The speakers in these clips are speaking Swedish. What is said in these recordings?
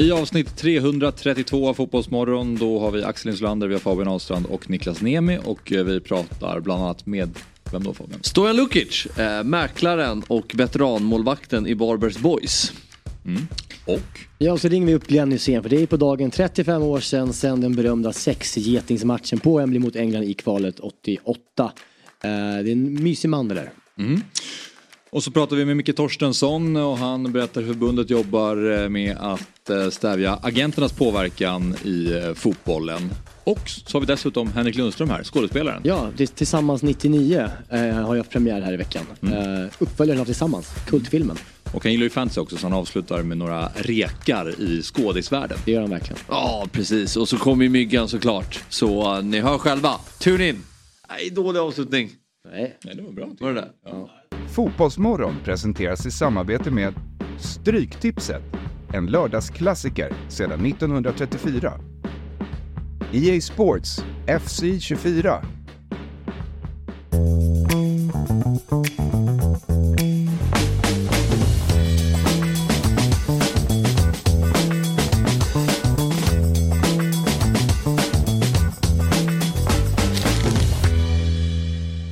I avsnitt 332 av Fotbollsmorgon då har vi Axel Inslander, vi har Fabian Ahlstrand och Niklas Nemi och eh, vi pratar bland annat med vem då Fabian? Stojan Lukic, äh, mäklaren och veteranmålvakten i Barbers Boys. Mm. Och? Ja, så ringer vi upp Glenn Hysén för det är på dagen 35 år sedan, sedan den berömda sexgetingsmatchen på Wembley mot England i kvalet 88. Uh, det är en mysig man det där. Mm. Och så pratar vi med Micke Torstensson och han berättar hur förbundet jobbar eh, med att eh, stävja agenternas påverkan i eh, fotbollen. Och så har vi dessutom Henrik Lundström här, skådespelaren. Ja, Tillsammans 99 eh, har jag premiär här i veckan. Mm. Eh, uppföljaren av Tillsammans, kultfilmen. Och han gillar ju fantasy också så han avslutar med några rekar i skådisvärlden. Det gör han verkligen. Ja, precis. Och så kommer ju Myggan såklart. Så uh, ni hör själva. Tune in! Nej, dålig avslutning. Nej, Nej det var bra. Var det det? Ja. Fotbollsmorgon presenteras i samarbete med Stryktipset, en lördagsklassiker sedan 1934. EA Sports FC 24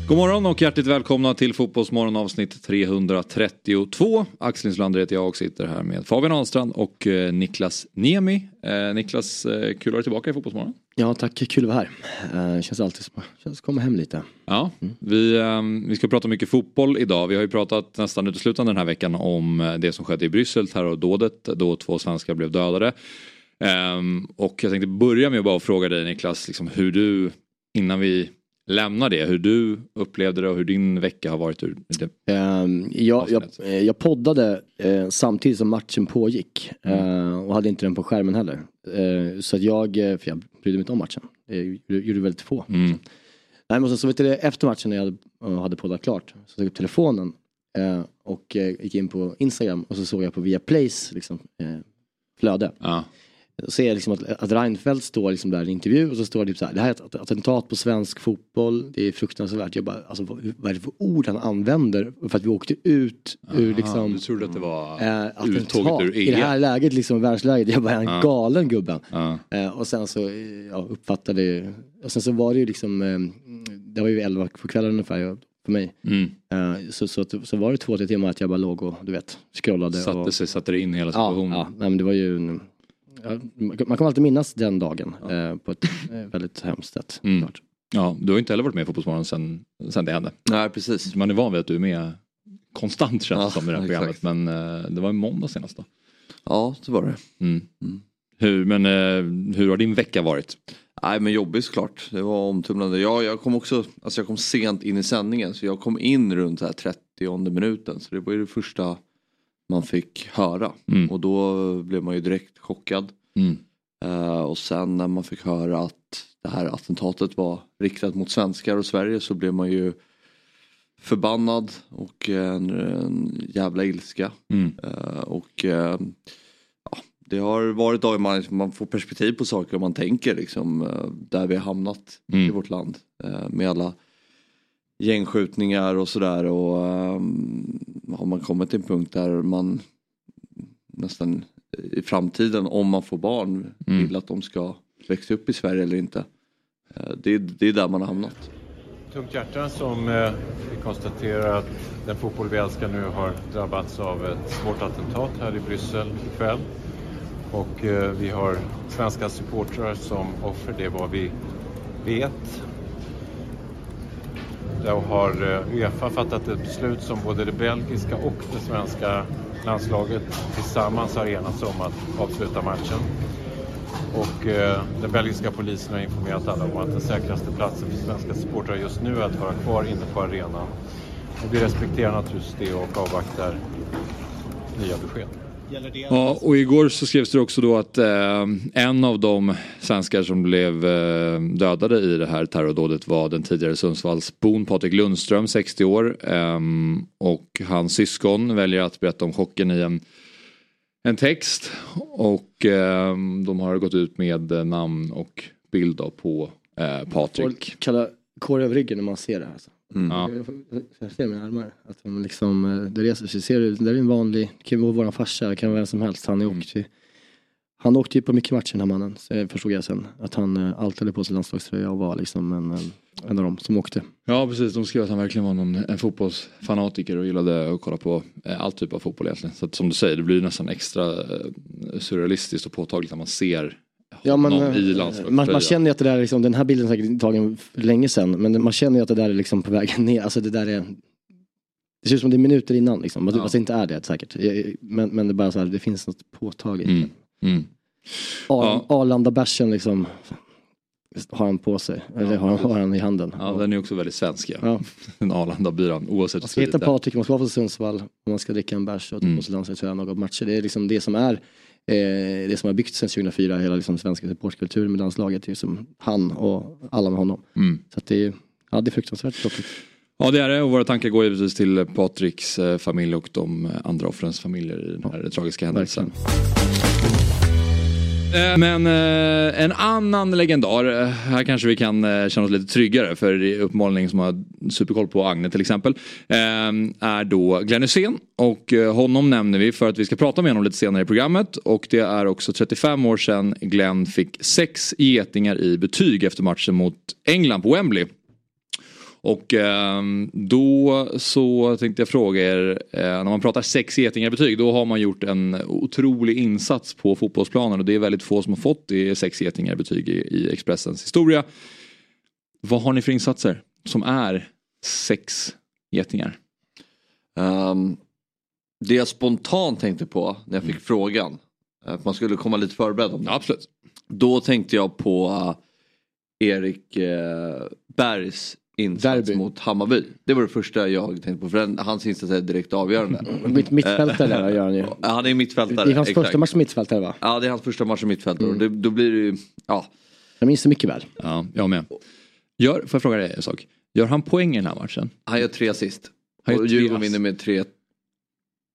God morgon och hjärtligt välkomna till Fotbollsmorgon avsnitt 332. Axel Inslander heter jag och sitter här med Fabian Ahlstrand och eh, Niklas Niemi. Eh, Niklas, eh, kul att ha dig tillbaka i Fotbollsmorgon. Ja tack, kul att vara här. Uh, känns alltid som att komma hem lite. Ja, mm. vi, um, vi ska prata mycket fotboll idag. Vi har ju pratat nästan uteslutande den här veckan om det som skedde i Bryssel, terrordådet då två svenskar blev dödade. Um, och jag tänkte börja med att bara fråga dig Niklas, liksom hur du innan vi lämna det, hur du upplevde det och hur din vecka har varit. Um, jag, jag, eh, jag poddade uh, samtidigt som matchen pågick uh, och hade inte den på skärmen heller. Så att jag, för jag brydde mig inte om matchen. Jag gjorde väldigt få. Mm. Nej, men så, så vet du, efter matchen när jag hade, hade poddat klart så tog jag upp telefonen och gick in på Instagram och så såg jag på Viaplays liksom, flöde. Ja. Så ser jag liksom att, att Reinfeldt står liksom där i en intervju och så står det typ så här, det här är ett attentat på svensk fotboll, det är fruktansvärt. Jag bara, alltså vad är det för ord han använder? För att vi åkte ut Aha, ur liksom... Du trodde att det var äh, attentat ur? I det här läget, liksom världsläget, jag bara, en ja. galen gubben. Äh, och sen så, ja, uppfattade, och sen så var det ju liksom, äh, det var ju elva på kvällen ungefär för mig. Mm. Uh, så, så, så var det två, tre timmar att jag bara låg och du vet, scrollade. Satte och, sig, satte det in hela situationen. Ja, ja nej, men det var ju en, Ja, man kommer alltid minnas den dagen ja. eh, på ett väldigt hemskt sätt. Mm. Ja, du har inte heller varit med i Fotbollsmorgon sen, sen det hände. Nej, precis. Man är van vid att du är med konstant känns ja, som i det här programmet. Men eh, det var i måndag senast då. Ja, det var det. Mm. Mm. Hur, men eh, hur har din vecka varit? Nej men jobbigt såklart. Det var omtumlande. Jag, jag kom också, alltså jag kom sent in i sändningen så jag kom in runt här 30 minuten. Så det var ju det första man fick höra. Mm. Och då blev man ju direkt chockad. Mm. Uh, och sen när man fick höra att det här attentatet var riktat mot svenskar och Sverige så blev man ju förbannad och en, en jävla ilska. Mm. Uh, och uh, ja, det har varit dagar man, man får perspektiv på saker och man tänker liksom där vi har hamnat mm. i vårt land med alla gängskjutningar och sådär och um, har man kommit till en punkt där man nästan i framtiden om man får barn mm. vill att de ska växa upp i Sverige eller inte. Eh, det, det är där man har hamnat. Tungt hjärta som eh, vi konstaterar att den fotboll vi älskar nu har drabbats av ett svårt attentat här i Bryssel ikväll. Och eh, vi har svenska supportrar som offer, det är vad vi vet. Då har eh, Uefa fattat ett beslut som både det belgiska och det svenska landslaget tillsammans har enats om att avsluta matchen. Och eh, den belgiska polisen har informerat alla om att den säkraste platsen för svenska supportrar just nu är att vara kvar inne på arenan. Och vi respekterar naturligtvis det och avvaktar nya besked. Ja, och igår så skrevs det också då att eh, en av de svenskar som blev eh, dödade i det här terrordådet var den tidigare Sundsvallsbon Patrik Lundström, 60 år. Eh, och hans syskon väljer att berätta om chocken i en, en text. Och ehm, de har gått ut med namn och bild på eh, Patrik. Folk kallar kår över ryggen när man ser det här. Alltså. Mm. Ja. Jag ser mina armar. Att de liksom, eh, det reser sig. Ser du, det är en vanlig, det kan vara våran farsa, det kan vara vem som helst. Han är mm. åkt till, Han åkte ju på mycket matcher den här mannen, förstod jag sen. Att han eh, alltid hade på sig landslagströja och var liksom en, en av dem som åkte. Ja precis, de skrev att han verkligen var någon, en fotbollsfanatiker och gillade att kolla på eh, all typ av fotboll egentligen. Så att, som du säger, det blir nästan extra eh, surrealistiskt och påtagligt när man ser Ja, men, någon i eh, landslaget. man, man känner att det där är liksom, den här bilden är säkert tagen länge sedan, men man känner ju att det där är liksom på väg ner. Alltså det där är det ser ut som det är minuter innan liksom, fast Ja. det inte är det säkert. Men, men det är bara så här, det finns något påtagligt. Mm. Mm. Ar- Ja. Arlanda-bärsen liksom har han på sig, eller har, har han i handen. Ja, den är också väldigt svensk ja. Ja. Den Arlanda-byrån oavsett Man ska hitta. Patrik, man ska vara från Sundsvall och man ska dricka en bärs och ta Mm. på sig landslagströjan några matcher. Det är liksom det som är eh, det som har byggt sedan 2004, hela liksom svenska supportkulturen med landslaget. Är som han och alla med honom. Mm. Så det är, ja, det är fruktansvärt tråkigt. Ja det är det och våra tankar går givetvis till Patriks eh, familj och de andra offrens familjer i den här tragiska händelsen. Eh, Eh, men eh, en annan legendar, eh, här kanske vi kan eh, känna oss lite tryggare för det är uppenbarligen som har superkoll på Agne till exempel. eh, Är då Glenn Hysén och eh, honom nämner vi för att vi ska prata med honom lite senare i programmet. Och det är också 35 år sedan Glenn fick sex getingar i betyg efter matchen mot England på Wembley. Och ehm, då så tänkte jag fråga er, eh, när man pratar sex getingar i betyg då har man gjort en otrolig insats på fotbollsplanen och det är väldigt få som har fått det sex getingar i i, Expressens historia. Vad har ni för insatser som är sex getingar? Ehm, det jag spontant tänkte på när jag fick frågan, eh, att man skulle komma lite förberedd om det. Absolut. Då tänkte jag på eh, Erik uh, Bergs insats Derby. mot Hammarby. Det var det första jag tänkte på för den, hans insats är direkt avgörande. Mitt, mittfältare där gör han ju. Ja, han är mittfältare. Det är hans exakt. första match som mittfältare va? Ja det är hans första match som mittfältare Mm. och det, då blir det ju, ja. Jag minns det mycket väl. Ja, jag med. Gör, får jag fråga dig en sak? Gör han poäng i den här matchen? Han gör tre assist. Han gör Och tre Djurgården vinner med 3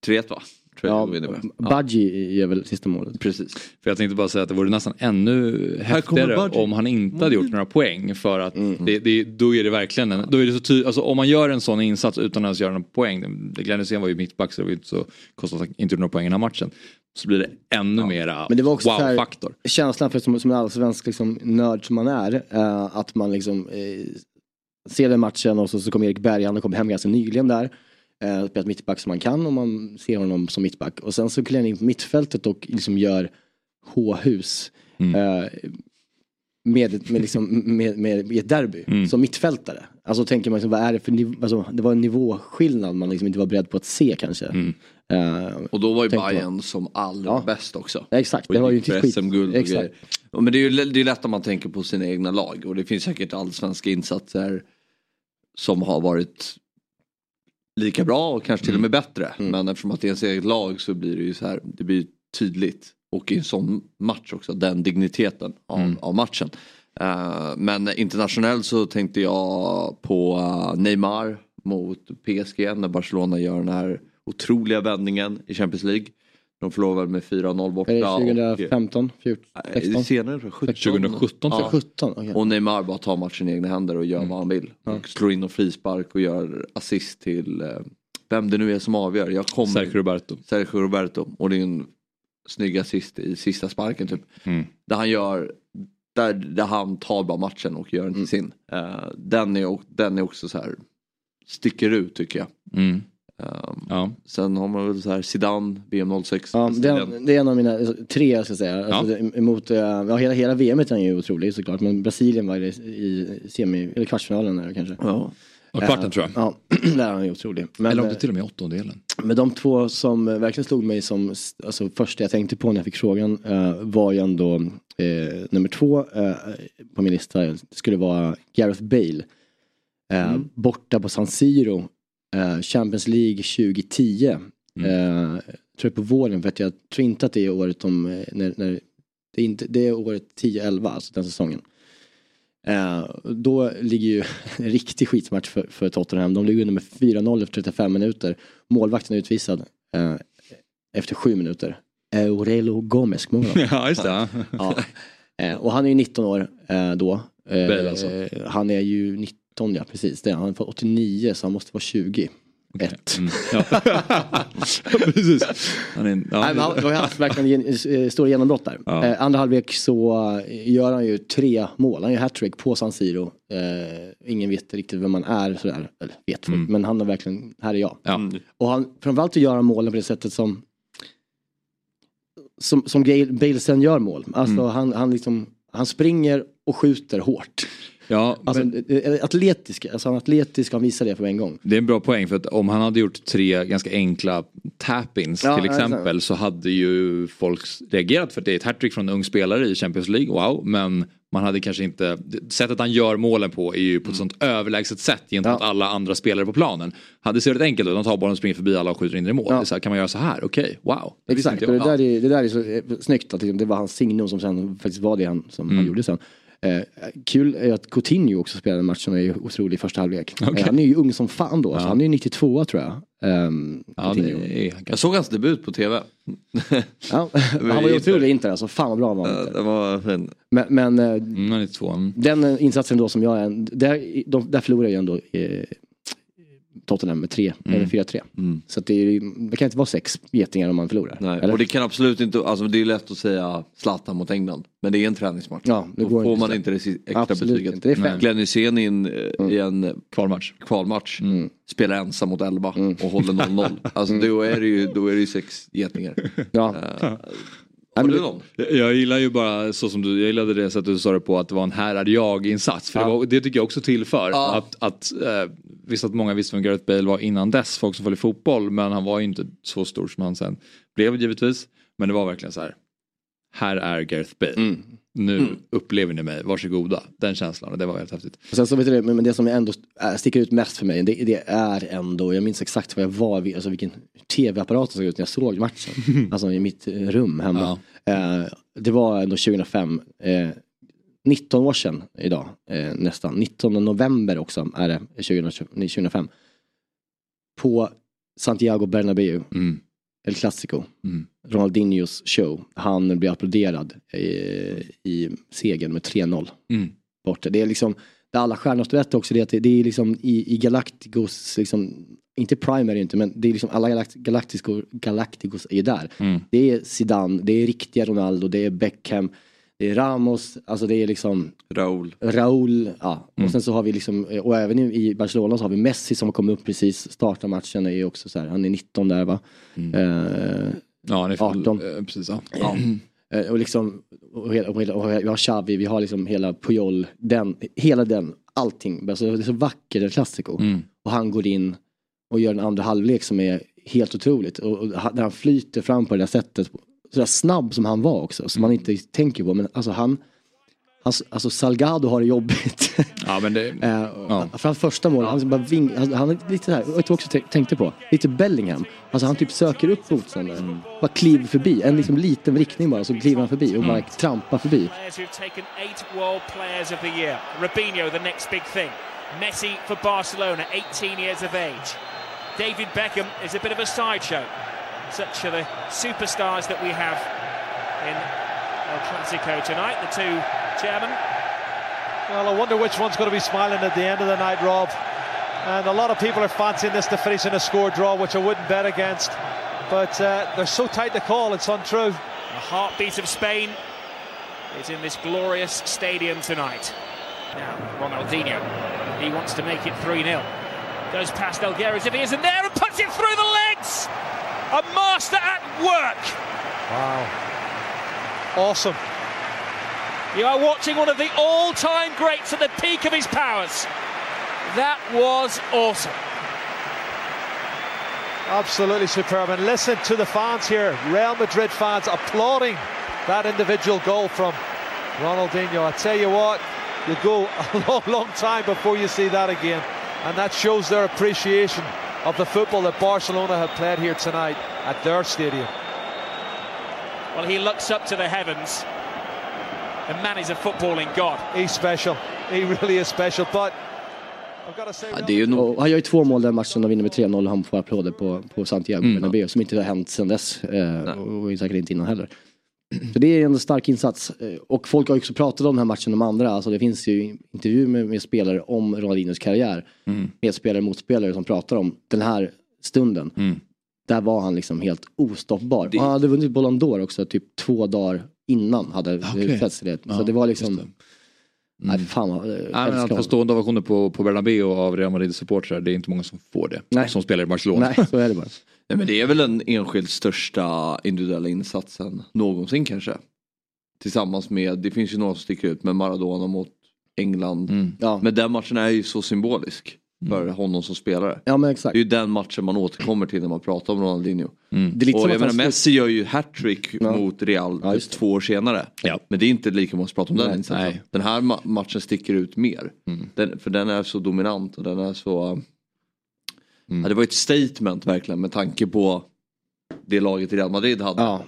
3-1 va? Ja, med. Ja, Budgie gör väl sista målet. precis. För jag tänkte bara säga att det vore nästan ännu häftigare Budgie. om han inte hade gjort några poäng. För att Mm. det, det, då är det verkligen en, då är det så ty, alltså om man gör en sån insats utan att ens göra några poäng. det- Glenn Hysén var ju mittback så det var inte så han inte några poäng i den här matchen. Så blir det ännu mera Men det var också wow-faktor. känslan för som, som en allsvensk liksom, nörd som man är, eh, att man liksom eh, ser den matchen och så, så kommer Erik Berg, han kommit hem ganska nyligen där. Eh, spelat mittback som man kan och man ser honom som mittback. Och sen så kliver han in på mittfältet och liksom gör H-hus. Mm. Eh, med, med, liksom, med, med, ett derby Mm. som mittfältare. Alltså tänker man, liksom, vad är det för niv- alltså, det var en nivåskillnad man liksom inte var beredd på att se kanske. Mm. Eh, Och då var ju Bayern som allra Ja. bäst också. ja, exakt, Och det var ju inte skit. Och Exakt. Ja, Men det är ju det är lätt om man tänker på sina egna lag och det finns säkert allsvenska insatser som har varit lika bra och kanske till och med bättre. Mm. Men eftersom att det är ens eget lag så blir det ju så här, det blir tydligt. Och i en sån match också, den digniteten av, Mm. av matchen. Eh, men internationellt så tänkte jag på eh, Neymar mot PSG när Barcelona gör den här otroliga vändningen i Champions League. De förlorar väl med 4-0 borta. Är det och- 2015, 14, Nej, det är 16? senare tror jag, 17. 2017 tror Ja. jag. 17? okej. Och Neymar bara tar matchen i egna händer och gör Mm. vad han vill. Och slår in och frispark och gör assist till eh, vem det nu är som avgör. Jag kommer... Sergio Roberto. Sergio Roberto. Och det är en snygg assist i sista sparken typ. Mm. Där han gör, där, där han tar bara matchen och gör den till sin. Eh, den, är, den är också så här, sticker ut tycker jag. Mm. Um, Ja. Sen har man väl så här Zidane, VM 06. Ja, Brasilien. det, det är en av mina alltså, tre, ska jag säga. Alltså, det- emot, eh, ja, hela, hela VM är ju otrolig såklart, men Brasilien var det i semi, eller kvartsfinalen där, kanske. Ja. Och kvarten tror jag. Ja, där är han ju otrolig. Men, Eller om eh, det till och med är åttondelen. men de två som eh, verkligen slog mig som alltså, första jag tänkte på när jag fick frågan eh, var ju ändå eh, nummer två eh, på min lista. Det skulle vara Gareth Bale. Eh, Borta på San Siro. Eh, Champions League 2010. Eh, tror jag på våren för att jag tror inte att det är året de, eh, när, när, det, är inte, det är året 10-11, alltså den säsongen. Eh, då ligger ju en riktig skitmatch för, för Tottenham. De ligger under med 4-0 efter 35 minuter. Målvakten är utvisad eh, efter 7 minuter. Aurelio Gomes, kommer du? Ja just det. ja. eh, Och han är ju 19 år då. Bale alltså. Han är ju 19 ja, precis. Det är. Han är från 89 så han måste vara 20. Ett. Mm. Ja. Precis. Han är, ja, Nej, men han, han har haft verkligen gen- eh, stora genombrott där. Ja. Eh, andra halvlek så eh, gör han ju tre mål. Han gör hattrick på San Siro. Eh, ingen vet riktigt vem man är sådär. Eller vet folk, men han är verkligen, här är jag. ja. Och han, framförallt att göra målen på det sättet som som, som Gail- Bale sen gör mål. Alltså han, han, liksom, han springer och skjuter hårt. Ja Alltså, men eh, atletisk, alltså han är atletisk han visar det för en gång. det är en bra poäng för att om han hade gjort tre ganska enkla tap-ins Ja, till exempel så hade ju folk reagerat för att det är ett hattrick från en ung spelare i Champions League, wow, men man hade kanske inte, sättet han gör målen på är ju på ett sånt överlägset sätt gentemot Ja. alla andra spelare på planen. Hade det sett enkelt ut, de tar bollen och springer förbi alla och skjuter in i mål. Ja. Det här, kan man göra så här? Okej, wow. Det Exakt, och det där, är, det där är så eh, snyggt att liksom, det var hans signum som sen faktiskt var det han, som Mm. han gjorde sen. Eh, kul är att Coutinho också spelade matchen och är otrolig i första halvlek. Eh, han är ju ung som fan då, så han är ju 92 tror jag. Um, Ja, är, Jag såg hans debut på tv. ja, han var ju otrolig i Inter alltså, fan vad bra han var. Inter. det var fin. Men, men eh, Mm, den eh, insatsen då som jag är, där, de, där förlorar jag ändå eh, Tottenham med 3, Mm. eller 4-3. Så att det, är, det kan inte vara sex getingar om man förlorar. Nej. Och det kan absolut inte, alltså det är lätt att säga Zlatan mot England. Men det är en träningsmatch. Ja, Då får inte man så. inte det extra Absolut betyget. inte, det är. Glenn Hysén i en, i en Kvalmatch. kvalmatch Mm. spelar ensam mot 11 och håller 0-0. Alltså då är det ju, då är det ju sex getingar. Ja. Har du det- någon? Jag- Jag gillar ju bara så som du, jag gillade det sättet du sa det på att det var en här är jag insats. För det, Ja. var, det tycker jag också tillför. Ja. Att, att, eh, visst att många visste vem Gareth Bale var innan dess, folk som följer fotboll. Men han var ju inte så stor som han sen blev givetvis. Men det var verkligen så här. Här är Gareth Bale. Mm. Nu upplever ni mig, varsågoda. Den känslan och det var helt häftigt. Och sen så vet du, men det som ändå är- sticker ut mest för mig, det, det är ändå, jag minns exakt var jag var, alltså vilken tv-apparat som såg ut när jag såg matchen. alltså i mitt eh, rum hemma. Eh, det var ändå 2005, eh, 19 år sedan idag, eh, nästan. 19 november också är det, 20, 2005. På Santiago Bernabéu, Mm. El Clasico. Mm. Ronaldinhos show. Han blev applåderad i, i segern med 3-0 Mm. borta. Det är liksom, där alla stjärnor står rätt också, det är att det, det är liksom i, i Galacticos, liksom, inte Prime är det inte, men det är liksom alla Galact Galacticos, Galacticos är ju där. Mm. Det är Zidane, det är riktiga Ronaldo, det är Beckham, det är Ramos, alltså det är liksom Raul. Raúl, ja. Mm. Och sen så har vi liksom, och även i- Barcelona så har vi Messi som har kommit upp precis, startar matchen, är också så här, han är 19 där va. Mm. Eh, Ja, han är full, 18. eh, precis. Ja. Ja. Eh, Och liksom, och, hela, och, hela, och vi har Xavi, vi har liksom hela Puyol, den, hela den, allting. Alltså, det är så vackert, klassiko. Mm. Och han går in och gör en andra halvlek som är helt otroligt. Och, och där han flyter fram på det där sättet. Så där snabb som han var också, som man inte tänker på. Men alltså han, alltså, alltså Salgado har det jobbigt. ja, men det... Eh, Ja. Framför första målet, han, bara ving, han, han är lite så här, jag också tänkte på, lite Bellingham. Alltså han typ söker upp motståndaren, bara kliver förbi, en liksom liten riktning bara, så kliver han förbi och bara trampar förbi. The next big thing. Messi for Barcelona, 18 years of age. David Beckham is a bit of a sideshow. Such are the superstars that we have in El Clasico tonight. The two chairmen. Well, I wonder which one's going to be smiling at the end of the night, Rob. And a lot of people are fancying this to finish in a score draw, which I wouldn't bet against. But uh, they're so tight to call, it's untrue. The heartbeat of Spain is in this glorious stadium tonight. Now, Ronaldinho, he wants to make it 3 0. Goes past Elgueras if he isn't there and puts it through the legs! A master at work! Wow. Awesome. You are watching one of the all time greats at the peak of his powers. That was awesome. Absolutely superb. And listen to the fans here, Real Madrid fans applauding that individual goal from Ronaldinho. I tell you what, you go a long, long time before you see that again. And that shows their appreciation of the football that Barcelona have played here tonight at their stadium. Well, he looks up to the heavens. The man is a footballing god. He's special. He really is special. But I've got to say, Ja, det är ju nog, Och han gör ju två mål den matchen och vinner med 3-0 och han får applåder på, på Santiago Mm. Bernabéu som inte har hänt sedan dess. Eh, och och säkert inte innan heller. Så det är en stark insats. Eh, Och folk har också pratat om den här matchen, de andra. Alltså det finns ju intervjuer med, med spelare om Ronaldinhos karriär. Mm. Medspelare, motspelare som pratar om den här stunden. Mm. Där var han liksom helt ostoppbar. Det- han hade vunnit Ballon d'Or också typ två dagar innan hade utsetts till det. Så Ja, det var liksom, det. nej fan vad, Nej, men älskar att få stående ovationer på, på Bernabéu av Real Madrid-supportrar, det är inte många som får det. Nej. Som spelar i Barcelona. Nej, så är det bara. Nej, men det är väl den enskilt största individuella insatsen någonsin kanske. Tillsammans med, det finns ju några som sticker ut, med Maradona mot England. Mm. Ja. Men den matchen är ju så symbolisk för Mm. honom som spelare. ja men exakt. Det är ju den matchen man återkommer till när man pratar om Ronaldinho. Mm. Det är lite Och som jag menar Messi gör ju hattrick Ja. mot Real Ja, typ två år senare. Ja. Men det är inte lika många som pratar om den insatsen. nej. Den här ma- matchen sticker ut mer. Mm. Den, för den är så dominant och den är så... Mm. Det var ett statement verkligen med tanke på det laget Real Madrid hade. Ja,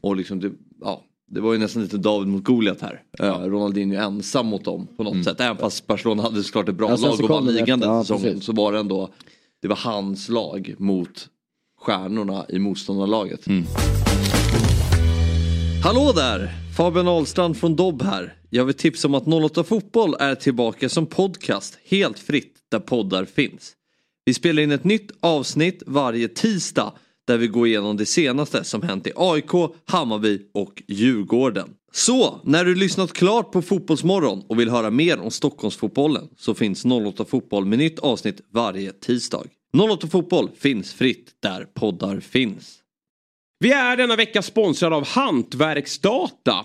Och liksom det, ja, det var ju nästan lite David mot Goliat här. Ja. Ronaldinho ensam mot dem på något sätt. Även fast Barcelona hade såklart ett bra Ja, lag och vann ligan den säsongen. Så var det ändå, det var hans lag mot stjärnorna i motståndarlaget. Mm. Hallå där! Fabian Ahlstrand från Dobb här. Jag vill tipsa om att 08 Fotboll är tillbaka som podcast helt fritt där poddar finns. Vi spelar in ett nytt avsnitt varje tisdag där vi går igenom det senaste som hänt i AIK, Hammarby och Djurgården. Så, när du lyssnat klart på Fotbollsmorgon och vill höra mer om Stockholmsfotbollen så finns 08 Fotboll med nytt avsnitt varje tisdag. 08 Fotboll finns fritt där poddar finns. Vi är denna vecka sponsrade av Hantverksdata.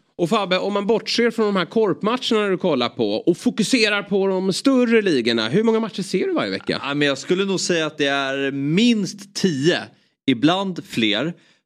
Och Fabbe, om man bortser från de här korpmatcherna du kollar på och fokuserar på de större ligorna. Hur många matcher ser du varje vecka? Ja, men jag skulle nog säga att det är minst tio, ibland fler.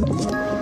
Ett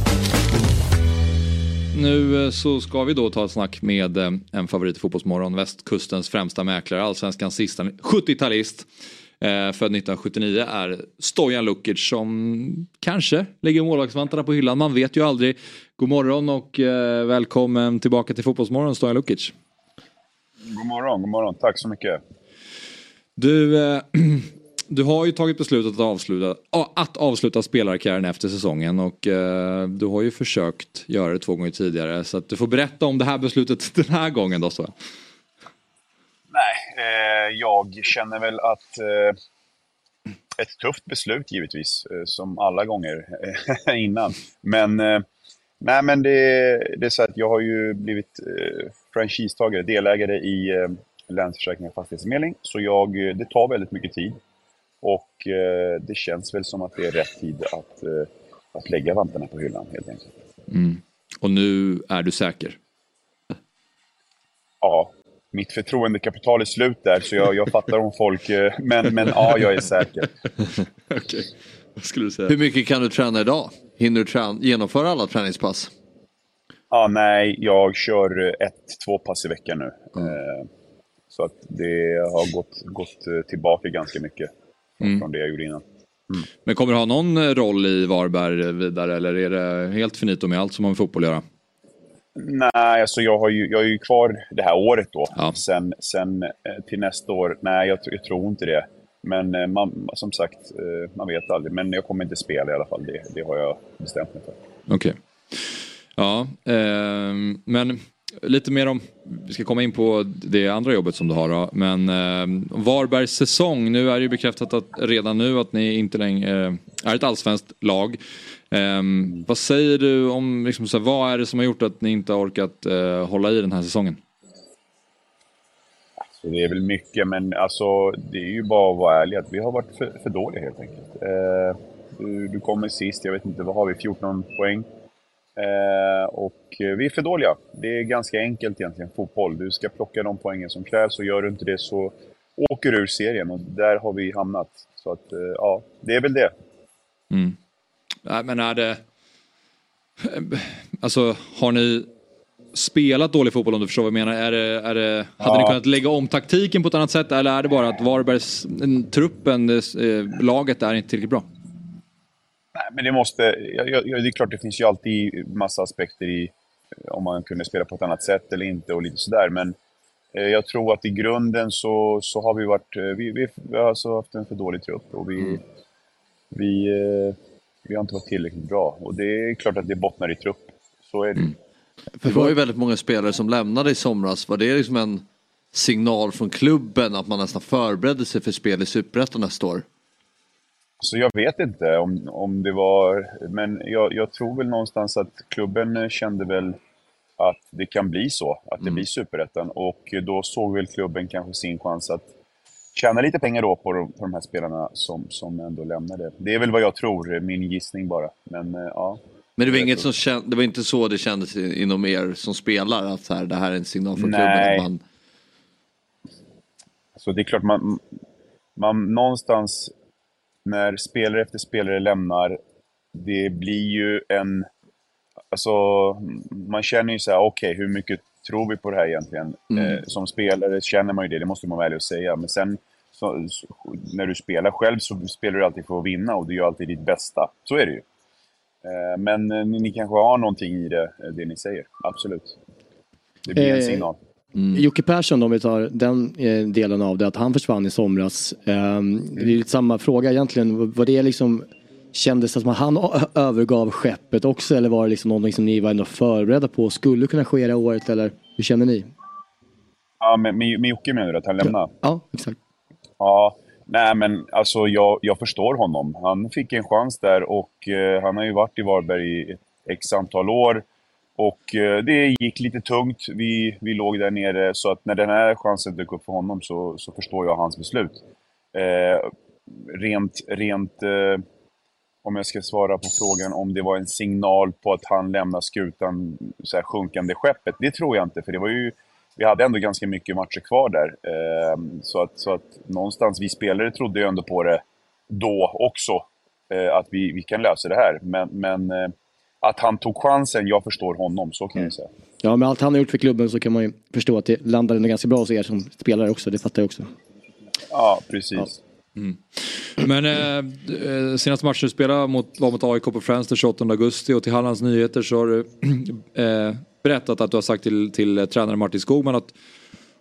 Nu eh, så ska vi då ta ett snack med eh, en favorit i Fotbollsmorgon, västkustens främsta mäklare, allsvenskans sista 70-talist. Eh, född 1979 är Stojan Lukic som kanske lägger målvaktsvantarna på hyllan, man vet ju aldrig. God morgon och eh, välkommen tillbaka till Fotbollsmorgon Stojan Lukic. God morgon, god morgon. Tack så mycket. Du, eh, du har ju tagit beslutet att avsluta, att avsluta spelarkarriären efter säsongen och eh, du har ju försökt göra det två gånger tidigare så att du får berätta om det här beslutet den här gången då. Så. Nej, eh, jag känner väl att eh, ett tufft beslut givetvis, eh, som alla gånger eh, innan. Men, eh, nej, men det, det är så att jag har ju blivit eh, franchisetagare, delägare i eh, Länsförsäkringar och Fastighetsförmedling. Så jag, eh, det tar väldigt mycket tid. Och eh, det känns väl som att det är rätt tid att, eh, att lägga vantarna på hyllan helt enkelt. Mm. Och nu är du säker? Ja, mitt förtroendekapital är slut där, så jag, jag fattar om folk... eh, Men, men ja, jag är säker. Okej, vad skulle du säga? Hur mycket kan du träna idag? Hinner du genomföra alla träningspass? Ja, nej, jag kör ett, två pass i veckan nu. Eh, Så att det har gått, gått tillbaka ganska mycket Mm. från det jag gjorde innan. Men kommer du ha någon eh, roll i Varberg vidare eller är det helt finito med allt som har med fotboll att göra? Nej, alltså jag, har ju, jag är ju kvar det här året då. Ja. Sen, sen eh, till nästa år, nej jag, jag tror inte det. Men eh, man, som sagt, man vet aldrig. Men jag kommer inte spela i alla fall, det, det har jag bestämt mig för. Okej. Ja, eh, men lite mer om, vi ska komma in på det andra jobbet som du har då. Men eh, Varbergs säsong, nu är det ju bekräftat att redan nu att ni inte längre eh, är ett allsvenskt lag. Eh, vad säger du om, liksom, så här, vad är det som har gjort att ni inte har orkat eh, hålla i den här säsongen? Alltså, det är väl mycket, men alltså det är ju bara att vara ärlig att vi har varit för, för dåliga helt enkelt. Eh, du, du kommer sist, jag vet inte, vad har vi, 14 poäng? Eh, och vi är för dåliga. Det är ganska enkelt egentligen, fotboll. Du ska plocka de poängen som krävs och gör du inte det så åker du ur serien och där har vi hamnat. Så att, eh, ja, det är väl det. Mm. Nej, men är det... Alltså, har ni spelat dålig fotboll om du förstår vad jag menar? Är det, är det, hade Ja. ni kunnat lägga om taktiken på ett annat sätt eller är det bara att Varbergs, truppen, eh, laget är inte tillräckligt bra? Nej, men det måste... Ja, ja, ja, det är klart, det finns ju alltid massa aspekter i eh, om man kunde spela på ett annat sätt eller inte och lite sådär. Men eh, jag tror att i grunden så, så har vi varit... Eh, vi, vi, vi har alltså haft en för dålig trupp och vi, vi, eh, vi har inte varit tillräckligt bra. Och det är klart att det bottnar i trupp. Så är det. För det var ju väldigt många spelare som lämnade i somras. Var det liksom en signal från klubben att man nästan förberedde sig för spel i Superettan nästa år? Så jag vet inte om, om det var... Men jag, jag tror väl någonstans att klubben kände väl att det kan bli så, att det blir superettan. Och då såg väl klubben kanske sin chans att tjäna lite pengar då på de, på de här spelarna som, som ändå lämnade. Det är väl vad jag tror, min gissning bara. Men eh, ja. Men det var, inget som känd, det var inte så det kändes inom er som spelare att så här, det här är en signal från klubben Nej. man Så det är klart, man, man någonstans när spelare efter spelare lämnar, det blir ju en... Alltså, man känner ju så här, okej, hur mycket tror vi på det här egentligen? Mm. Eh, som spelare känner man ju det, det måste man vara ärlig och säga. Men sen så, så, när du spelar själv så spelar du alltid för att vinna och du gör alltid ditt bästa. Så är det ju. Eh, men eh, ni, ni kanske har någonting i det, eh, det ni säger. Absolut. Det blir en Eh, signal. Jocke Persson, om vi tar den eh, delen av det, att han försvann i somras. Ehm, Det är lite samma fråga egentligen. Var det liksom, kändes det som att han övergav skeppet också eller var det liksom någonting som ni var ändå förberedda på skulle kunna ske det året eller hur känner ni? Ja, med, med, med Jocke menar du att han lämnar? Ja, exakt. Ja, nej men alltså jag, jag förstår honom. Han fick en chans där och eh, han har ju varit i Varberg i ett x antal år. Och eh, det gick lite tungt. Vi, vi låg där nere, så att när den här chansen dök upp för honom så, så förstår jag hans beslut. Eh, rent, rent eh, om jag ska svara på frågan om det var en signal på att han lämnar skutan, så här sjunkande skeppet. Det tror jag inte, för det var ju, vi hade ändå ganska mycket matcher kvar där. Eh, så, att, så att någonstans, vi spelare trodde ju ändå på det då också, eh, att vi, vi kan lösa det här. Men, men eh, att han tog chansen, jag förstår honom, så kan jag säga. Ja, med allt han har gjort för klubben så kan man ju förstå att det landade ändå ganska bra hos er som spelare också, det fattar jag också. Ja, precis. Men eh, eh, senaste matchen du spelade mot, var mot AIK på Friends den 28 augusti och till Hallands Nyheter så har du eh, berättat att du har sagt till, till eh, tränare Martin Skogman att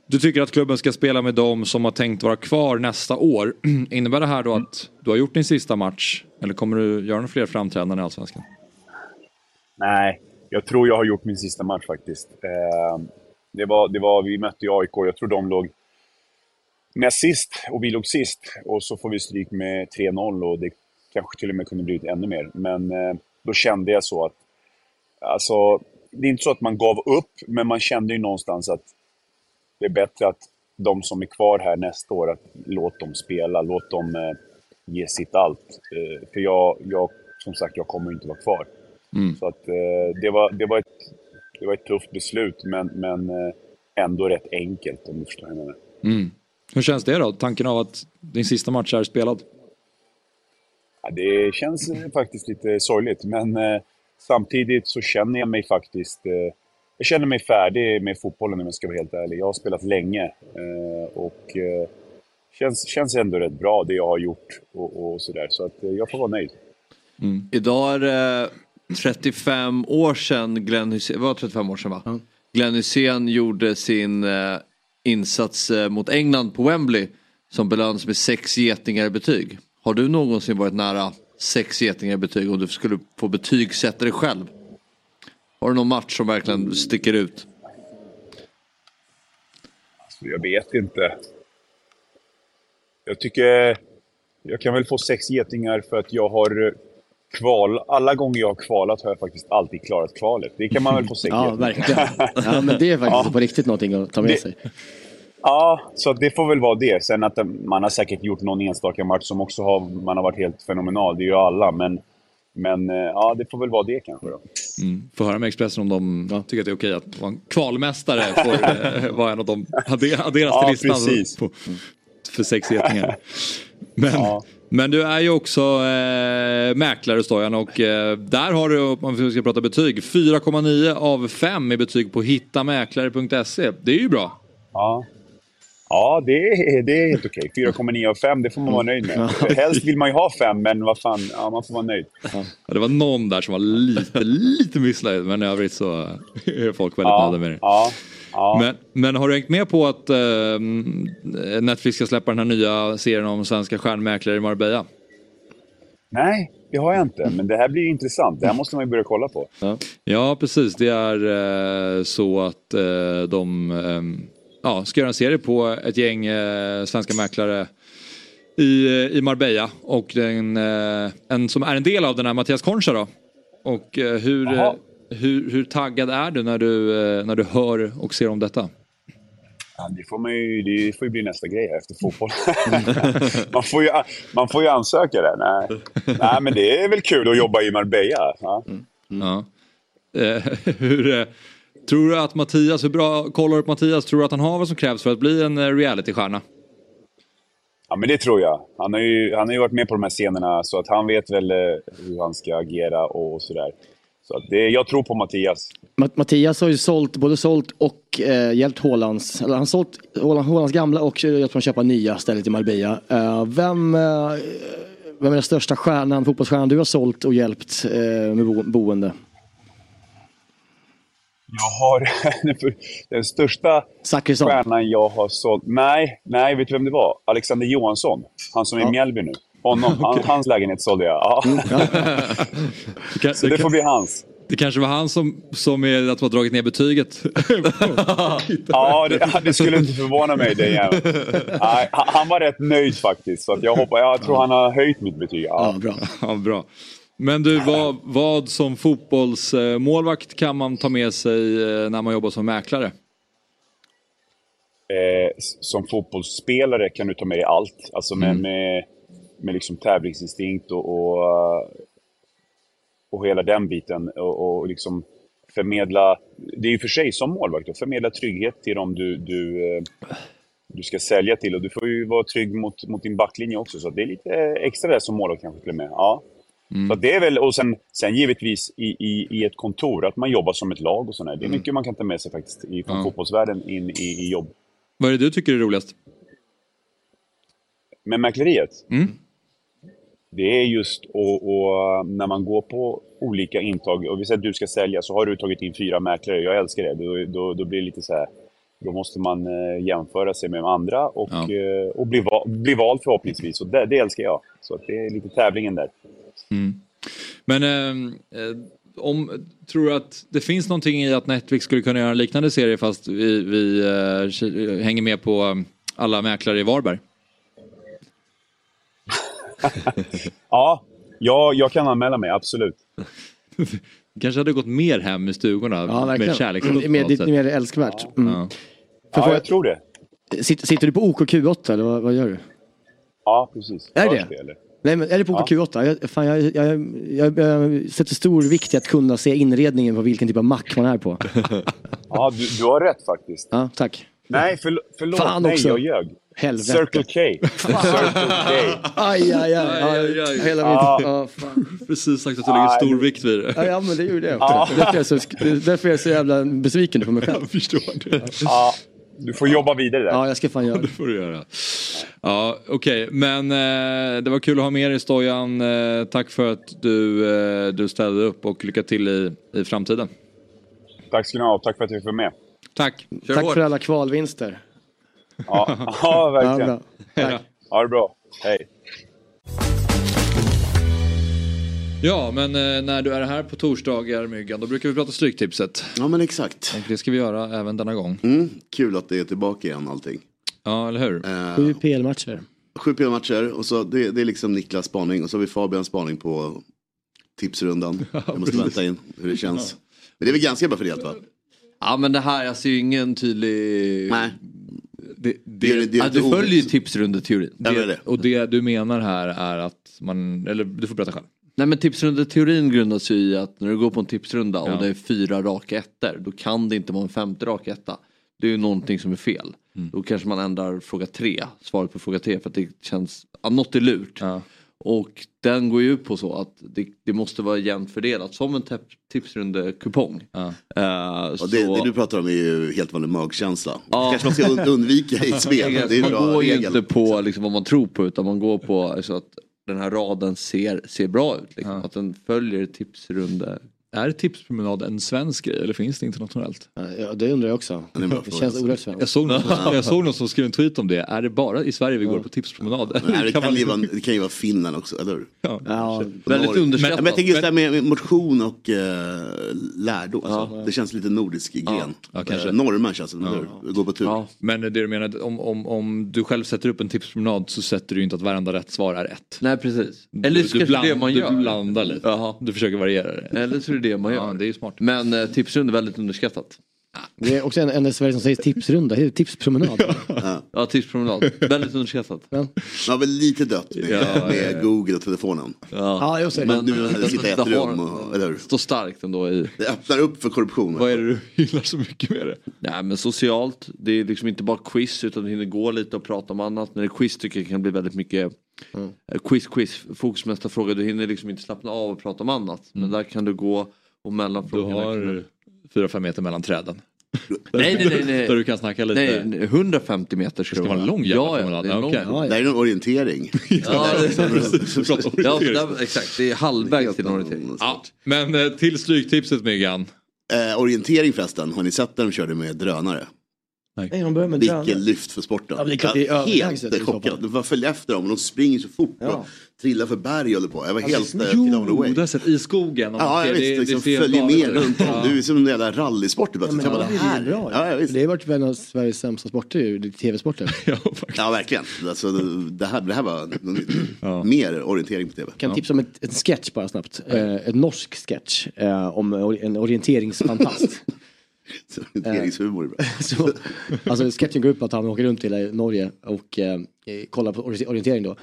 du tycker att klubben ska spela med dem som har tänkt vara kvar nästa år. Innebär det här då att du har gjort din sista match? Eller kommer du göra några fler framträdanden i Allsvenskan? Nej, jag tror jag har gjort min sista match faktiskt. Eh, det var, det var, vi mötte ju AIK, jag tror de låg näst sist och vi låg sist. Och så får vi stryk med 3-0 och det kanske till och med kunde blivit ännu mer. Men eh, då kände jag så att, alltså, det är inte så att man gav upp, men man kände ju någonstans att det är bättre att de som är kvar här nästa år, att låt dem spela, låt dem eh, ge sitt allt. Eh, för jag, jag, som sagt, jag kommer ju inte vara kvar. Så att, eh, det, var, det, var ett, det var ett tufft beslut, men, men eh, ändå rätt enkelt om du förstår vad jag menar. Mm. Hur känns det då? Tanken av att din sista match är spelad? Ja, det känns faktiskt lite sorgligt, men eh, samtidigt så känner jag mig faktiskt... Eh, jag känner mig färdig med fotbollen om jag ska vara helt ärlig. Jag har spelat länge eh, och eh, känns, känns ändå rätt bra det jag har gjort och, och sådär. Så att eh, jag får vara nöjd. Idag är det 35 år sedan Glenn det var 35 år sedan va? Glenn Hysén gjorde sin eh, insats eh, mot England på Wembley som belönades med sex getingar i betyg. Har du någonsin varit nära sex getingar i betyg om du skulle få betygsätta dig själv? Har du någon match som verkligen sticker ut? Alltså, jag vet inte. Jag tycker... Jag kan väl få sex getingar för att jag har kval... Alla gånger jag har kvalat har jag faktiskt alltid klarat kvalet. Det kan man väl få sex Ja, verkligen. Ja, men det är faktiskt Ja. på riktigt någonting att ta med Det- sig. Ja, så det får väl vara det. Sen att man har säkert gjort någon enstaka match som också har, man har varit helt fenomenal. Det är ju alla, men, men eh, ja, det får väl vara det kanske då. Mm. Får höra med Expressen om de tycker att det är okej att vara en kvalmästare får eh, vara en av de adder- adderas Ja, till listan precis. på, för sex getingar. Men, men du är ju också eh, mäklare Stojan och eh, där har du, om vi ska prata betyg, 4,9 av 5 i betyg på hittamäklare.se. Det är ju bra. Ja, ja det, är, det är helt okej. 4,9 av 5, det får man vara nöjd med. Helst vill man ju ha 5, men vad fan, ja, man får vara nöjd. Ja, det var någon där som var lite, lite missnöjd men i övrigt så är folk väldigt Ja, nöjda med det. ja, ja. Men, men har du hängt med på att eh, Netflix ska släppa den här nya serien om svenska stjärnmäklare i Marbella? Nej, det har jag inte. Men det här blir intressant. Det här måste man ju börja kolla på. Ja, precis. Det är eh, så att eh, de eh, ja, ska göra en serie på ett gäng eh, svenska mäklare i, eh, i Marbella. Och den, en som är en del av den är Mattias Concha då. Och hur, Jaha. Hur, hur taggad är du när du, eh, när du hör och ser om detta? Ja, det, får man ju, det får ju bli nästa grej efter fotboll. man, får ju, man får ju ansöka där. Nej. Nej, men det är väl kul att jobba i Marbella. Ja. Ja. Eh, hur, eh, tror du att Mattias, hur bra kollar du på Mattias? Tror du att han har vad som krävs för att bli en eh, realitystjärna? Ja, men det tror jag. Han har, ju, han har ju varit med på de här scenerna så att han vet väl hur han ska agera och sådär. Så det, jag tror på Mattias. Matt- Mattias har ju sålt, både sålt och eh, hjälpt Hålands, eller han har sålt Håland, Hålands gamla och hjälpt honom köpa nya stället i Marbella. Eh, vem, eh, vem är den största stjärnan, fotbollsstjärnan du har sålt och hjälpt eh, med bo, boende? Jag har den största Zachrisson. stjärnan jag har sålt. Nej, nej, vet du vem det var? Alexander Johansson. Han som är i Mjällby nu. Honom, han, hans lägenhet sålde jag. Ja. kan- Så det får bli hans. Det kanske var han som, som är att har dragit ner betyget. Ja, det, ja, det skulle inte förvåna mig det. Nej, han, var rätt nöjd faktiskt. Så att jag, hoppas, jag tror han har höjt mitt betyg. Ja. bra. ja, bra. Men du, vad, vad som fotbollsmålvakt kan man ta med sig eh, när man jobbar som mäklare? Eh, som fotbollsspelare kan du ta med dig allt. Alltså med, Mm. med, med liksom tävlingsinstinkt och, och, och hela den biten. Och, och liksom förmedla, det är ju för sig som målvakt, att förmedla trygghet till dem du, du, eh, du ska sälja till. Och du får ju vara trygg mot, mot din backlinje också. Så det är lite extra där som målvakt kanske till och med. Ja. Så det är väl, och sen, sen givetvis i, i, i ett kontor, att man jobbar som ett lag och sådär. Det är Mm. mycket man kan ta med sig faktiskt i- från Ja. fotbollsvärlden in i, i jobb. Vad är det du tycker är roligast? Med mäkleriet? Mm. Det är just och, och när man går på olika intag och vi säger att du ska sälja så har du tagit in fyra mäklare. Jag älskar det. Då, då, då blir det lite så här. Då måste man eh, jämföra sig med de andra och, eh, och bli, va, bli vald förhoppningsvis. Och det, det älskar jag. Så det är lite tävlingen där. Mm. Men eh, om, tror du att det finns någonting i att Netflix skulle kunna göra en liknande serie fast vi, vi eh, hänger med på eh, alla mäklare i Varberg? Ja, jag, jag kan anmäla mig, absolut. kanske hade gått mer hem i stugorna Ja, med kärleksfullt Mm, mer, mer älskvärt. Mm. Ja. Får Ja, jag tror det. Sitter, sitter du på OKQ8 eller vad, vad gör du? Ja, precis. Är det? eller? Nej men är det på Ja. OKQ8? Jag, fan, jag, jag, jag, jag sätter stor vikt i att kunna se inredningen på vilken typ av mack man är på. Ja, du, du har rätt faktiskt. Ja, tack. Nej, förl förlåt. Fan Nej, också. jag ljög. Helvete. Circle K. Circle K. Aj, aj, aj. Aj, aj. Hela mitt... Ja, fan. Precis sagt att du lägger stor vikt vid det. Ja, ja, men det gjorde jag. Ja. Därför är jag så, därför är jag så jävla besviken på mig själv. Jag förstår det. Ja, du får jobba vidare där. Ja, jag ska fan göra Det det. får du göra. Ja, okej. Men eh, det var kul att ha med dig Stojan. Eh, tack för att du, eh, du ställde upp och lycka till i, i framtiden. Tack ska ni ha och tack för att jag fick med. Tack. Kör Tack hårt. för alla kvalvinster. Ja, ja Ja, verkligen. bra. Tack. Ha det bra. Hej. Ja, men eh, när du är här på torsdagar Myggan, då brukar vi prata Stryktipset. Ja men exakt. Och det ska vi göra även denna gång. Mm, kul att det är tillbaka igen allting. Ja, eller hur? Eh, Sju PL-matcher. Sju PL-matcher och så det, det är liksom Niklas spaning och så har vi Fabians spaning på tipsrundan. Jag måste vänta in hur det känns. Men det är väl ganska bra fördelat va? Ja men det här, jag ser ju ingen tydlig... Nej. Det, Det det är ja, du följer ju tipsrundeteorin. Det. Och det du menar här är att man, eller du får berätta själv. Nej men tipsrundeteorin grundas ju i att när du går på en tipsrunda Ja. och det är fyra raka ettor då kan det inte vara en femte rak etta. Det är ju någonting som är fel. Mm. Då kanske man ändrar fråga tre, svaret på fråga tre för att det känns, ja, något är lurt. Ja. Och den går ju ut på så att det, det måste vara jämnt fördelat som en tipsrundekupong. Ja. Det, så- det du pratar om är ju helt vanlig magkänsla. Ja. kanske man ska und- undvika i spel. Det är en man går ju inte på liksom, vad man tror på utan man går på så att den här raden ser, ser bra ut. Liksom. Ja. Att den följer tipsrunde. Är tipspromenad en svensk grej eller finns det internationellt? Ja, det undrar jag också. det Det känns oerhört svenskt. Jag såg, någon, jag såg någon som skrev en tweet om det. Är det bara i Sverige vi går på tipspromenad? Nej, det, kan kan man- ju vara, det kan ju vara Finland också, eller hur? Ja. Ja, Väldigt underskattat. Men, jag tänker just det här med motion och uh, lärdom. Alltså. Det känns lite nordisk gren. Ja, kanske. Eh, norrmän känns det som, hur? Gå på tur. Ja. Men det du menar, om, om, om du själv sätter upp en tipspromenad så sätter du ju inte att varenda rätt svar är rätt. Nej precis. Eller så kanske det man gör. Du blandar lite. Jaha. Du försöker variera det. Eller så är det det man gör. Ja, det är ju smart. Men eh, tipsrunda är väldigt underskattat. det är också en, en i Sverige som säger tipsrunda, det är tipspromenad. Ja, tipspromenad. väldigt underskattat. Ja, Man har väl lite dött med, Ja, med Google och telefonen. ja just det. Men nu när det sitter i ett det har- rum, och, eller hur? Står starkt ändå i... Det öppnar upp för korruption. Vad är det du gillar så mycket med det? Nej men socialt, det är liksom inte bara quiz utan du hinner gå lite och prata om annat. När det är quiz tycker jag kan bli väldigt mycket eh, quiz, quiz, frågor. Du hinner liksom inte slappna av och prata om annat. Men där kan du gå och mellan Du frågorna. har fyra, fem meter mellan träden. Nej nej nej. nej. Där du kan snacka lite. Nej, nej, 150 meter ska Det vara en lång jävla ja, ja, promenad. det är en Ja, lång. Ja, Det ja. är en orientering. Ja, ja, där, exakt. Det är halvvägs till en orientering. Ja, men eh, till stryktipset Myggan. Eh, orientering förresten, har ni sett när de körde med drönare? Nej, de börjar med Vilket drönare. lyft för sporten. Ja, det är klart det är Jag helt chockad. Bara följa efter dem, de springer så fort Ja. och trillar för berg och håller på. Jag var helt uh, Jo, blown away. du har sett i skogen. och man Ja, jag det- visst, det liksom, ser följer med runt om. Ja. Du är som en jävla rallysport. Ja, men det det är här. bra. Ja, ja, visst. Det har varit en av Sveriges sämsta sporter, det tv-sporter. Ja, ja, verkligen. Alltså, det, här, det här var mer orientering på tv. Jag kan tipsa om ett, ett sketch bara snabbt. Eh, ett norsk sketch eh, om en orienteringsfantast. Så Orienteringshumor är bra. Så, alltså sketchen går ut på att han åker runt i hela Norge och eh, kollar på ori- orientering då.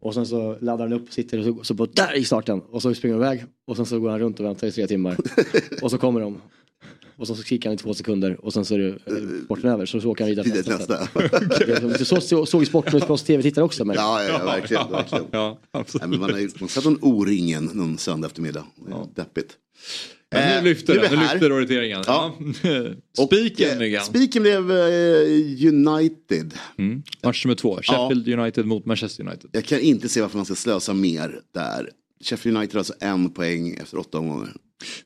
Och sen så laddar han upp, sitter och så, så på där gick starten. Och så springer han iväg. Och sen så går han runt och väntar i tre timmar. och så kommer de. Och så kikar han i två sekunder och sen så är det eh, sporten över. Så, så åker han vidare till nästa. nästa. Det är som- Så, så såg sporten ut för oss tv-tittare också. Men, Ja, ja, ja, verkligen. verkligen. Ja, Nej, absolut. men man har ju man sett någon O-ringen någon söndag eftermiddag. Ja. Deppigt. Men Eh, nu lyfter nu är den, vi nu här. lyfter orienteringen. Ja. Ja. Spiken Eh, Myggan. Spiken blev eh, United. Mm. Match nummer två, Sheffield United mot Manchester United. Jag kan inte se varför man ska slösa mer där. Sheffield United alltså en poäng efter åtta omgångar.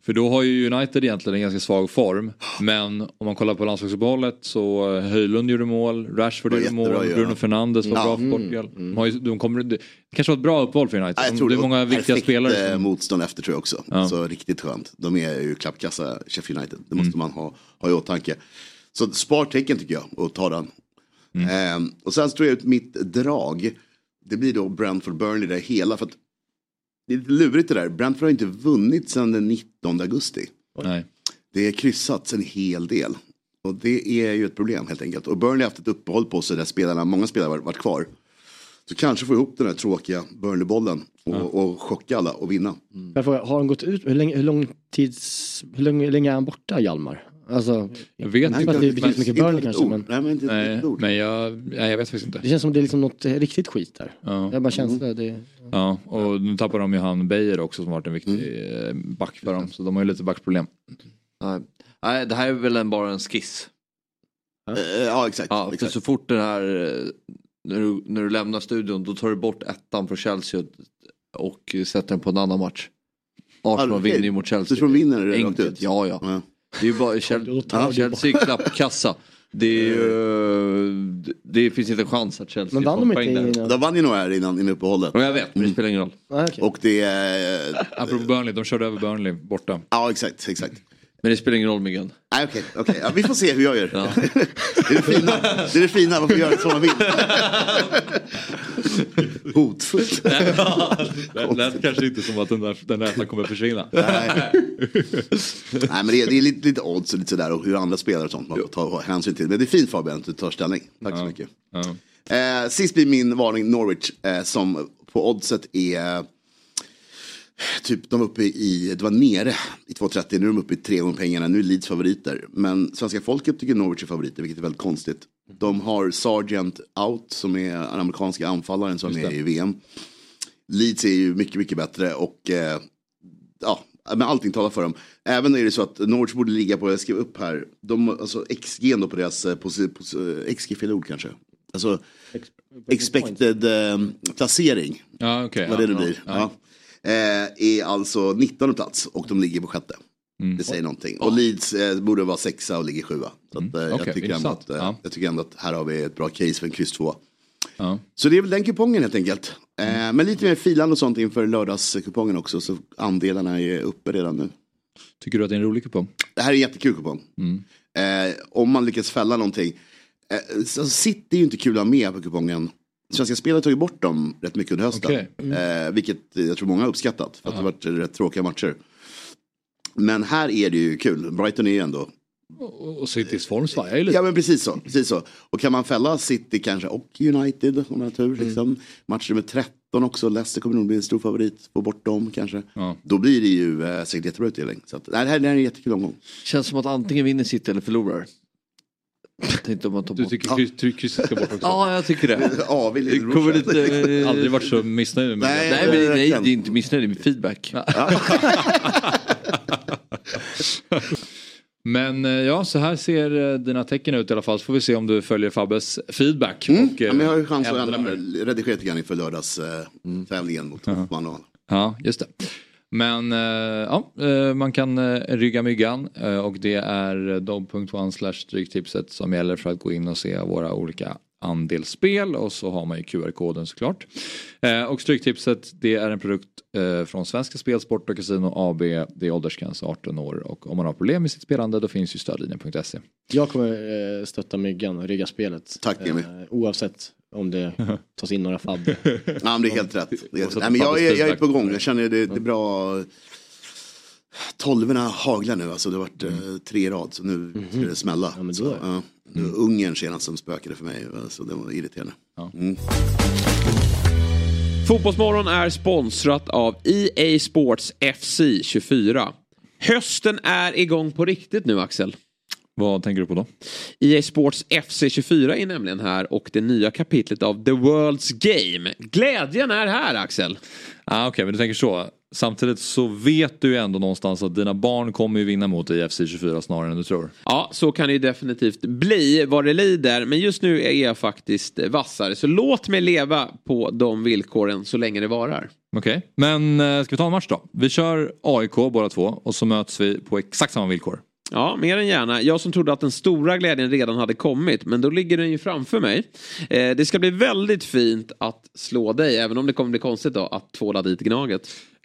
För då har ju United egentligen en ganska svag form. Men om man kollar på landslagsuppehållet så eh, Höjlund gjorde mål, Rashford gjorde mål, ja. Bruno Fernandes var Ja. bra för Portugal. De har ju, de kommer, det kanske var ett bra uppval för United. Ja, jag De- tror det är många viktiga spelare. eh, Som, motstånd efter tror jag också. Ja. Så riktigt skönt. De är ju klappkassa Sheffield United. Det måste Mm. man ha, ha i åtanke. Så spartecken tycker jag och ta den. Mm. Ehm, och sen tror jag ut mitt drag. Det blir då Brentford Burnley där hela. För att det är lite lurigt det där. Brentford har inte vunnit sedan den 19 augusti. nej. Det är kryssats en hel del. Och det är ju ett problem helt enkelt. Och Burnley har haft ett uppehåll på sig där spelarna, många spelare har varit kvar. Så kanske få ihop den här tråkiga Burnley-bollen och, och chocka alla och vinna. Jag fråga, har han gått ut? Hur länge, hur lång tids, hur länge, hur länge är han borta Hjalmar? Alltså, Jag vet Nej, inte. det betyder mycket Burnley kanske, men- Nej, men inte Nej, ord. men jag, nej, jag vet faktiskt inte. det känns som det är liksom något riktigt skit där. Ja. Jag bara känsla. Det, Ja, och nu tappar de ju han Beijer också som varit en viktig Mm. eh, back för dem. Så de har ju lite backproblem. Nej. Nej, det här är väl en, bara en skiss. Eh, ja, exakt. Ja, för exakt. så fort den här, eh, när du, när du lämnar studion då tar du bort ettan från Chelsea och, och sätter den på en annan match. Arsenal okej. vinner ju mot Chelsea. tror de vinner det rakt Enkelt, ut? ja ja. Ja. Det är ju bara Chelsea, du Chelsea klappkassa. Det, är ju, det, det finns inte en chans att Chelsea Men vann får de poäng inte där. De vann ju nog här innan, innan uppehållet. Ja, jag vet, men det spelar ingen roll. Ah, okej. Och det är... Apropå Burnley, de körde över Burnley borta. Ja, exakt. exakt. Men det spelar ingen roll Myggan. Nej, okej. okej. Ja, vi får se hur jag gör. det, är det, fina. det är det fina, man får göra det som man vill. Hotfullt. Det lät kanske inte som att den där, den där kommer försvinna. Nej. Nej, men det är, det är lite, lite odds och lite sådär och hur andra spelar och sånt man får ta hänsyn till. Men det är fint Fabian att du tar ställning. Tack så mycket. Ja. Eh, sist blir min varning Norwich eh, som på oddset är Typ de var uppe i, det var nere i 2.30, nu är de uppe i tre gånger pengarna, nu är Leeds favoriter. Men svenska folket tycker Norwich är favoriter, vilket är väldigt konstigt. De har Sargent out, som är den amerikanska anfallaren som är i VM. Leeds är ju mycket, mycket bättre och eh, ja, men allting talar för dem. Även är det så att Norwich borde ligga på, jag skrev upp här, de, alltså XG då på deras, på, på, XG fel ord kanske. Alltså expected eh, placering, Ja, okej. vad det ja, nu ja, blir. ja. Eh, är alltså 19 plats och de ligger på sjätte. Mm. Det säger någonting. Och Leeds eh, borde vara sexa och ligger sjua. Så att, eh, jag, Mm. Okej, tycker ändå att, eh, Ja. jag tycker ändå att här har vi ett bra case för en kryss två. Ja. Så det är väl den kupongen helt enkelt. Eh, men lite mer filande och sånt inför lördagskupongen också. Så andelarna är uppe redan nu. Tycker du att det är en rolig kupong? Det här är en jättekul kupong. Mm. Eh, om man lyckas fälla någonting. Eh, så City är ju inte kul att ha med på kupongen. Svenska spel har tagit bort dem rätt mycket under hösten. Okej. Eh, vilket jag tror många har uppskattat. För att det har varit rätt tråkiga matcher. Men här är det ju kul. Brighton är ju ändå Och, och Citys form svajar ju lite. Ja men precis så, precis så. Och kan man fälla City kanske och United om man har tur. Liksom. Match nummer 13 också, Leicester kommer nog bli en stor favorit. Få bort dem kanske. Ja. Då blir det ju eh, säkert jättebra utdelning. Så att, nej, det, här, det här är en jättekul omgång. Känns som att antingen vinner City eller förlorar. Jag tänkte om man tar Du bort. tycker kryss- ty- krysset ska bort också? Ja, jag tycker det. Ja, vi Det kommer lite... eh, Aldrig varit så missnöjd med Nej. det. Nej, men nej, det är inte missnöjd, det är feedback. Men eh, ja, så här ser eh, dina tecken ut i alla fall. Så får vi se om du följer Fabbes feedback. Mm. Och, eh, ja, men jag har ju chans att ändra, redigera lite grann inför lördagstävlingen eh, mot Hoffman Ja, just det. Men eh, ja, eh, man kan eh, rygga myggan och det är dobb.one slash stryktipset som gäller för att gå in och se våra olika andelsspel och så har man ju QR-koden såklart. Eh, och Stryktipset det är en produkt eh, från Svenska Spel, Sport och Casino AB. Det är åldersgräns 18 år och om man har problem med sitt spelande då finns ju stödlinjen.se. Jag kommer eh, stötta myggan och rygga spelet. Tack, Jimmy. Eh, oavsett om det tas in några fabb. Ja, men det är helt rätt. Det är, så nej, men jag, är, jag är på gång, jag känner det, det är bra. Tolvorna haglar nu, alltså det har varit eh, tre rad så nu ska det smälla. men då så, ja. Det var Ungern senast som spökade för mig, så det var irriterande. Mm. Fotbollsmorgon är sponsrat av EA Sports FC 24. Hösten är igång på riktigt nu Axel. Vad tänker du på då? EA Sports FC 24 är nämligen här och det nya kapitlet av The World's Game. Glädjen är här Axel. Ah, Okej, men du tänker så. Samtidigt så vet du ju ändå någonstans att dina barn kommer ju vinna mot IFC 24 snarare än du tror. Ja, så kan det ju definitivt bli vad det lider. Men just nu är jag faktiskt vassare. Så låt mig leva på de villkoren så länge det varar. Okej, men eh, ska vi ta en match då? Vi kör AIK båda två och så möts vi på exakt samma villkor. Ja, mer än gärna. Jag som trodde att den stora glädjen redan hade kommit, men då ligger den ju framför mig. Eh, det ska bli väldigt fint att slå dig, även om det kommer bli konstigt då att tvåla dit Gnaget.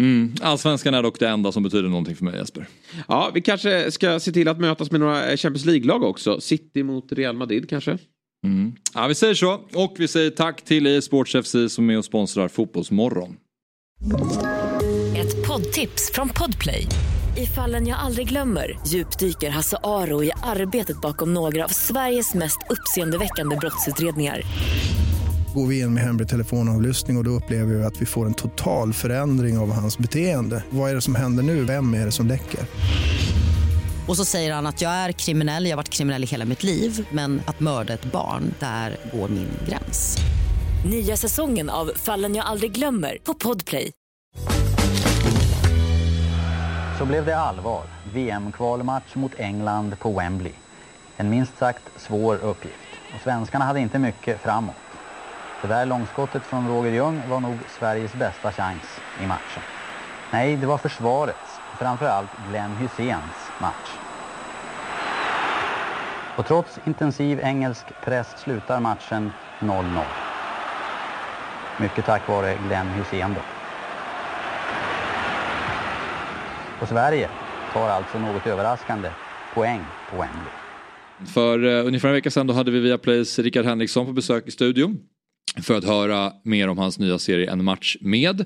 Mm. Allsvenskan är dock det enda som betyder någonting för mig Jesper. Ja, vi kanske ska se till att mötas med några Champions League-lag också. City mot Real Madrid kanske. Mm. Ja, vi säger så och vi säger tack till EA Sports FC som är och sponsrar Fotbollsmorgon. Ett poddtips från Podplay. I fallen jag aldrig glömmer djupdyker Hasse Aro i arbetet bakom några av Sveriges mest uppseendeväckande brottsutredningar. Går vi in med hemlig telefonavlyssning och, och då upplever vi att vi får en total förändring av hans beteende. Vad är det som händer nu? Vem är det som läcker? Och så säger han att jag är kriminell, jag har varit kriminell i hela mitt liv men att mörda ett barn, där går min gräns. Nya säsongen av Fallen jag aldrig glömmer på Podplay. Så blev det allvar. VM-kvalmatch mot England på Wembley. En minst sagt svår uppgift. Och svenskarna hade inte mycket framåt. Det där långskottet från Roger Ljung var nog Sveriges bästa chans i matchen. Nej, det var försvarets, framförallt Glenn Hyséns match. Och trots intensiv engelsk press slutar matchen 0-0. Mycket tack vare Glenn Hysén då. Och Sverige tar alltså något överraskande poäng på Wembley. För uh, ungefär en vecka sedan då hade vi via Plays Rickard Henriksson på besök i studion. För att höra mer om hans nya serie En match med.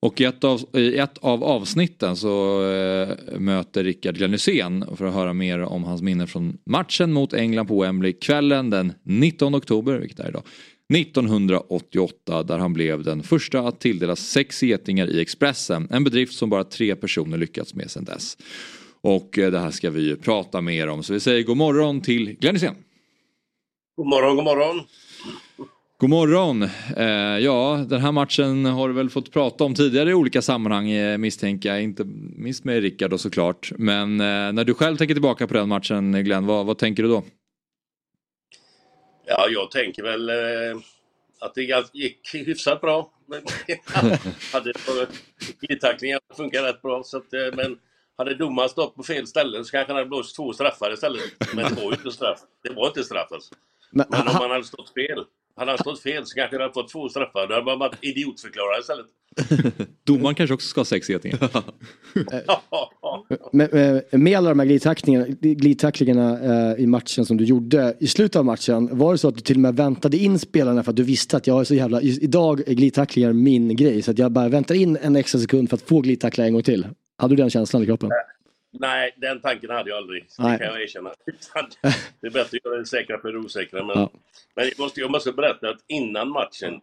Och i ett av, i ett av avsnitten så eh, möter Rickard Glenn Hysén för att höra mer om hans minnen från matchen mot England på Wembley kvällen den 19 oktober, vilket är idag. 1988 där han blev den första att tilldelas sex getingar i Expressen. En bedrift som bara tre personer lyckats med sedan dess. Och eh, det här ska vi ju prata mer om så vi säger god morgon till Glenn Hysén. God morgon, god morgon. God morgon. Eh, ja, den här matchen har du väl fått prata om tidigare i olika sammanhang eh, misstänker jag. Inte minst med Rickard då såklart. Men eh, när du själv tänker tillbaka på den matchen Glenn, vad, vad tänker du då? Ja, jag tänker väl eh, att det gick hyfsat bra. hade glidtacklingar funkar rätt bra. Så att, eh, men hade domaren stått på fel ställe så kanske han hade blåst två straffar istället. Men det var ju inte straff. Det var inte straff alltså. Men, men om han hade stått fel hade han stått fel så kanske han hade fått två straffar. Då hade man varit idiotförklarad istället. Domaren kanske också ska ha sex getingar. Men, med, med alla de här glidtacklingarna, glidtacklingarna eh, i matchen som du gjorde i slutet av matchen. Var det så att du till och med väntade in spelarna för att du visste att jag är så jävla, idag är glidtacklingar min grej. Så att jag bara väntar in en extra sekund för att få glidtackla en gång till. Hade du den känslan i kroppen? Nej, den tanken hade jag aldrig. Det Nej. kan jag erkänna. det är bättre att göra det säkra för det osäkra. Men, ja. men jag, måste, jag måste berätta att innan matchen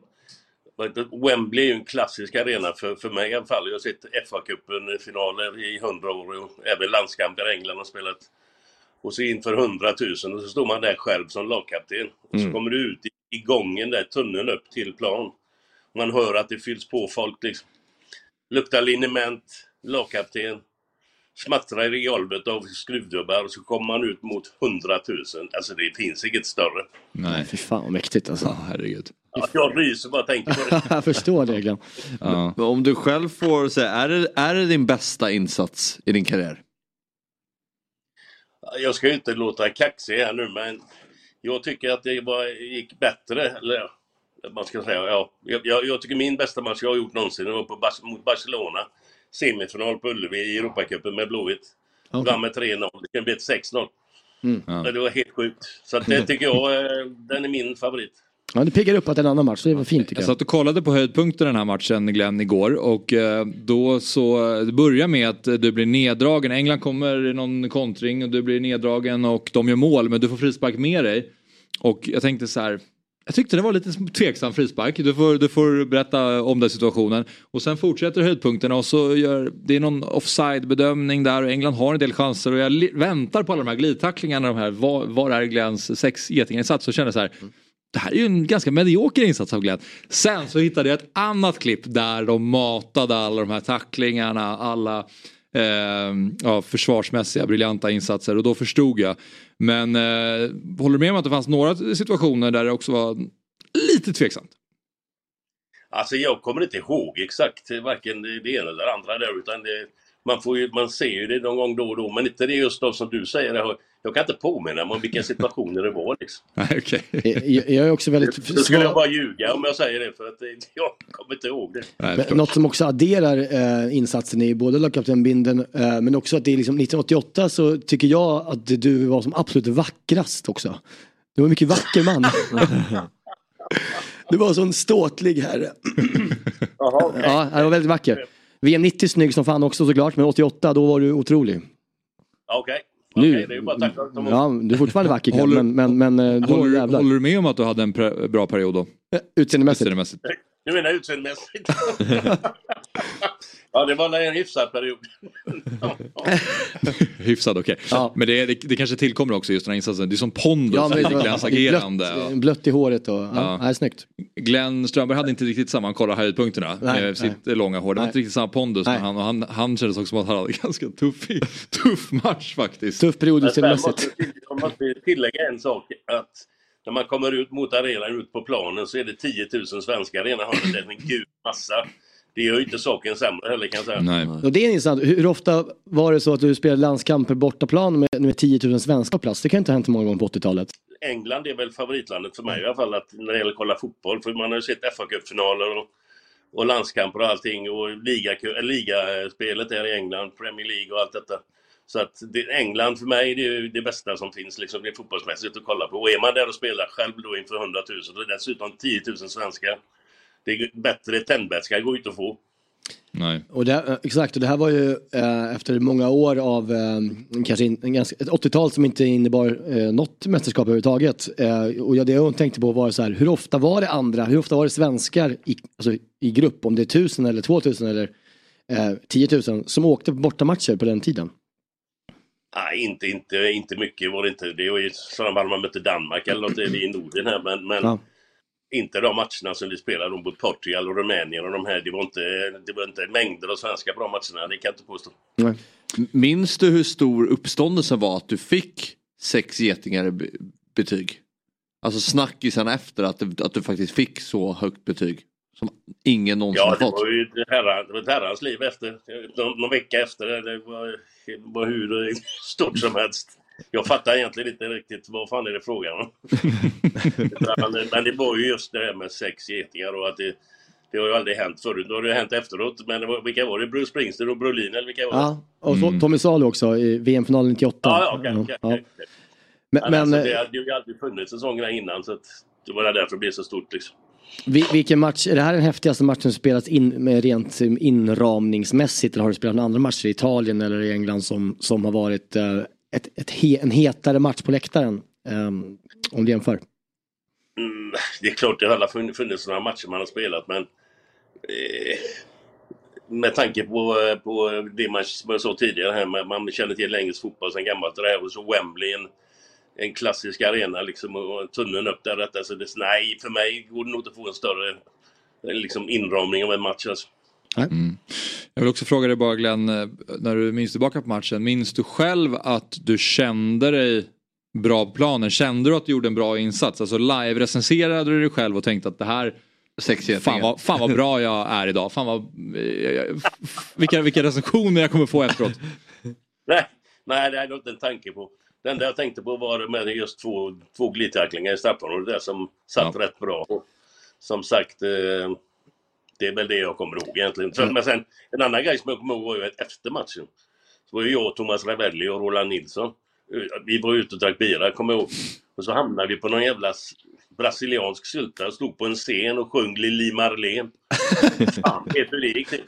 Wembley är ju en klassisk arena för, för mig i alla fall. Jag har sett FA-cupen-finaler i hundra år och även landskamper England har spelat. Och så inför hundratusen och så står man där själv som lagkapten. Och så mm. kommer du ut i, i gången där, tunneln upp till plan. Man hör att det fylls på folk liksom. Luktar liniment, lagkapten smattrar i golvet av skruvdubbar och så kommer man ut mot 100 000. Alltså det finns inget större. Nej, fy fan vad mäktigt alltså. Ja, herregud. Ja, jag ryser bara tänker på det. jag förstår det Glenn. Ja. Om du själv får säga, är det, är det din bästa insats i din karriär? Jag ska ju inte låta kaxig här nu men jag tycker att det var, gick bättre. Eller, man ska säga, ja. Jag, jag, tycker min bästa match jag har gjort någonsin var på, mot Barcelona semifinal på Ullevi i Europacupen med Blåvitt. Okay. Vann med 3-0. Det kunde blivit 6-0. Mm. Ja. Det var helt sjukt. Så det tycker jag, eh, den är min favorit. Ja, det piggar upp att det är en annan match, det var fint tycker jag. Jag satt och kollade på höjdpunkten den här matchen Glenn igår och eh, då så det börjar med att du blir neddragen. England kommer i någon kontring och du blir neddragen och de gör mål men du får frispark med dig. Och jag tänkte så här, jag tyckte det var lite tveksam frispark. Du får, du får berätta om den situationen. Och sen fortsätter höjdpunkterna och så gör det är någon offside bedömning där och England har en del chanser och jag väntar på alla de här glidtacklingarna. De här, var, var är Glens sex getinginsats? Och känner så här. Det här är ju en ganska medioker insats av Glenn. Sen så hittade jag ett annat klipp där de matade alla de här tacklingarna, alla eh, ja, försvarsmässiga briljanta insatser och då förstod jag. Men eh, håller du med om att det fanns några situationer där det också var lite tveksamt? Alltså jag kommer inte ihåg exakt varken det ena eller det andra där utan det, man, får ju, man ser ju det någon gång då och då men inte det just då som du säger. Jag, kan inte påminna mig om vilka situationer det var. Liksom. okay. jag, jag, är också väldigt... Då skulle jag bara ljuga om jag säger det för att jag kommer inte ihåg det. Nej, något som också adderar eh, insatsen i både lagkaptenbindeln eh, men också att det är liksom 1988 så tycker jag att du var som absolut vackrast också. Du var en mycket vacker man. du var en sån ståtlig herre. Jaha, okay. Ja, han var väldigt vacker. VM 90 snygg som fan också såklart, men 88 då var du otrolig. Okej. Okay. Nu, okay, bara ja, du är fortfarande vacker håller, men, men, men eh, då håller, håller, du med om att du hade en bra period då? Utseendemässigt? Utseendemässigt. Du menar utseendemässigt? ja, det var en hyfsad period. Hyfsad okej. Men det, det, det kanske tillkommer också just den här insatsen. Det är som pondus Ja, men i Glenns agerande. Blött, blött i håret och, ja, Ja. ja. snyggt. Glenn Strömberg hade inte riktigt samma, han kollar höjdpunkterna Nej, med sitt långa hår. Det var Nej. inte riktigt samma pondus. Nej. Men han, och han, han kändes också som att han hade ganska tuff, tuff match faktiskt. Tuff period Men sen måste vi- Jag måste tillägga en sak. Att när man kommer ut mot arenan, ut på planen, så är det 10 000 svenskar i ena hörnet. Det är en gud massa. Det gör ju inte saken sämre heller kan jag säga. Och det är intressant. Hur hur ofta var det så att du spelade landskamper bortaplan med, med 10 000 svenskar på plats? Det kan inte ha hänt många gånger på 80-talet. England är väl favoritlandet för mig i alla fall att, när det gäller att kolla fotboll. För man har ju sett FA-cupfinaler och, och landskamper och allting. Och liga, äh, ligaspelet där i England, Premier League och allt detta. Så att det, England för mig det är ju det bästa som finns liksom, det är fotbollsmässigt att kolla på. Och är man där och spelar själv då inför 100 000 och dessutom 10 000 svenskar. Det är bättre tändvätska går ju inte att få. Nej. Och det, eh, exakt, och det här var ju eh, efter många år av eh, kanske in, en ganska, ett 80-tal som inte innebar eh, något mästerskap överhuvudtaget. Eh, och jag, det jag tänkte på var så här, hur ofta var det andra, hur ofta var det svenskar i, alltså, i grupp, om det är tusen eller två tusen eller eh, 10 000 som åkte på bortamatcher på den tiden? Nej, inte, inte, inte mycket var det inte. Det var ju sådana fall man mötte Danmark eller något i Norden här. Men, men Ja. Inte de matcherna som vi spelade mot Portugal och Rumänien och de här. Det var inte, det var inte mängder av svenskar på de matcherna. Det kan jag inte påstå. Minns du hur stor uppståndelsen var att du fick sex getingar i be- betyg? Alltså snackisen efter att du, att du faktiskt fick så högt betyg. Som ingen någonsin Ja, det fått. var ju ett herra, det var ett herrans liv efter. Någon, någon vecka efter. Det var, det var hur stort som helst. Jag fattar egentligen inte riktigt vad fan är det frågan om. Men det var ju just det här med sex getingar och att det, det har ju aldrig hänt förut. Det har det hänt efteråt. Men det var, vilka var det? Bruce Springsteen och Brolin eller vilka var det? Ja, och så, Tommy Salo också i VM-finalen 98. Ja, ja, okej, okej, Ja. okej. Men, Men, men alltså, det hade ju aldrig funnits säsongerna innan så att det var därför det blev så stort liksom. vi, vilken match, är det här den häftigaste matchen som spelats in med rent inramningsmässigt eller har du spelat några andra matcher i Italien eller i England som, som har varit eh, ett, ett he, en hetare match på läktaren? Um, om du jämför. Mm, det är klart det har alla funnits några matcher man har spelat men eh, med tanke på, på det man, som jag sa tidigare här, med, man känner till engelsk fotboll sedan gammalt och det här och så Wembley en, en klassisk arena liksom och tunneln upp där detta så det, nej för mig går det nog inte att få en större liksom inramning av en match alltså. Mm. Jag vill också fråga dig bara Glenn, eh, när du minns tillbaka på matchen, minns du själv att du kände dig bra på planen? Kände du att du gjorde en bra insats? Alltså live-recenserade du dig själv och tänkte att det här Fan vad, fan vad bra jag är idag. Fan vad, eh, f- vilka, vilka recensioner jag kommer få efteråt. Nej, nej, det hade jag inte en tanke på. Det enda jag tänkte på var med just två, två glidtacklingar i straffområdet där som satt rätt bra. Som sagt, eh, det är väl det jag kommer ihåg egentligen. Mm. Men sen, en annan grej som jag kommer ihåg var ju att efter matchen. Så var ju jag, Thomas Ravelli och Roland Nilsson. Vi var ute och drack bira, kommer jag ihåg. Och så hamnade vi på någon jävla brasiliansk sylta och stod på en scen och sjöng Lili Marlene. Fan vet hur det gick till.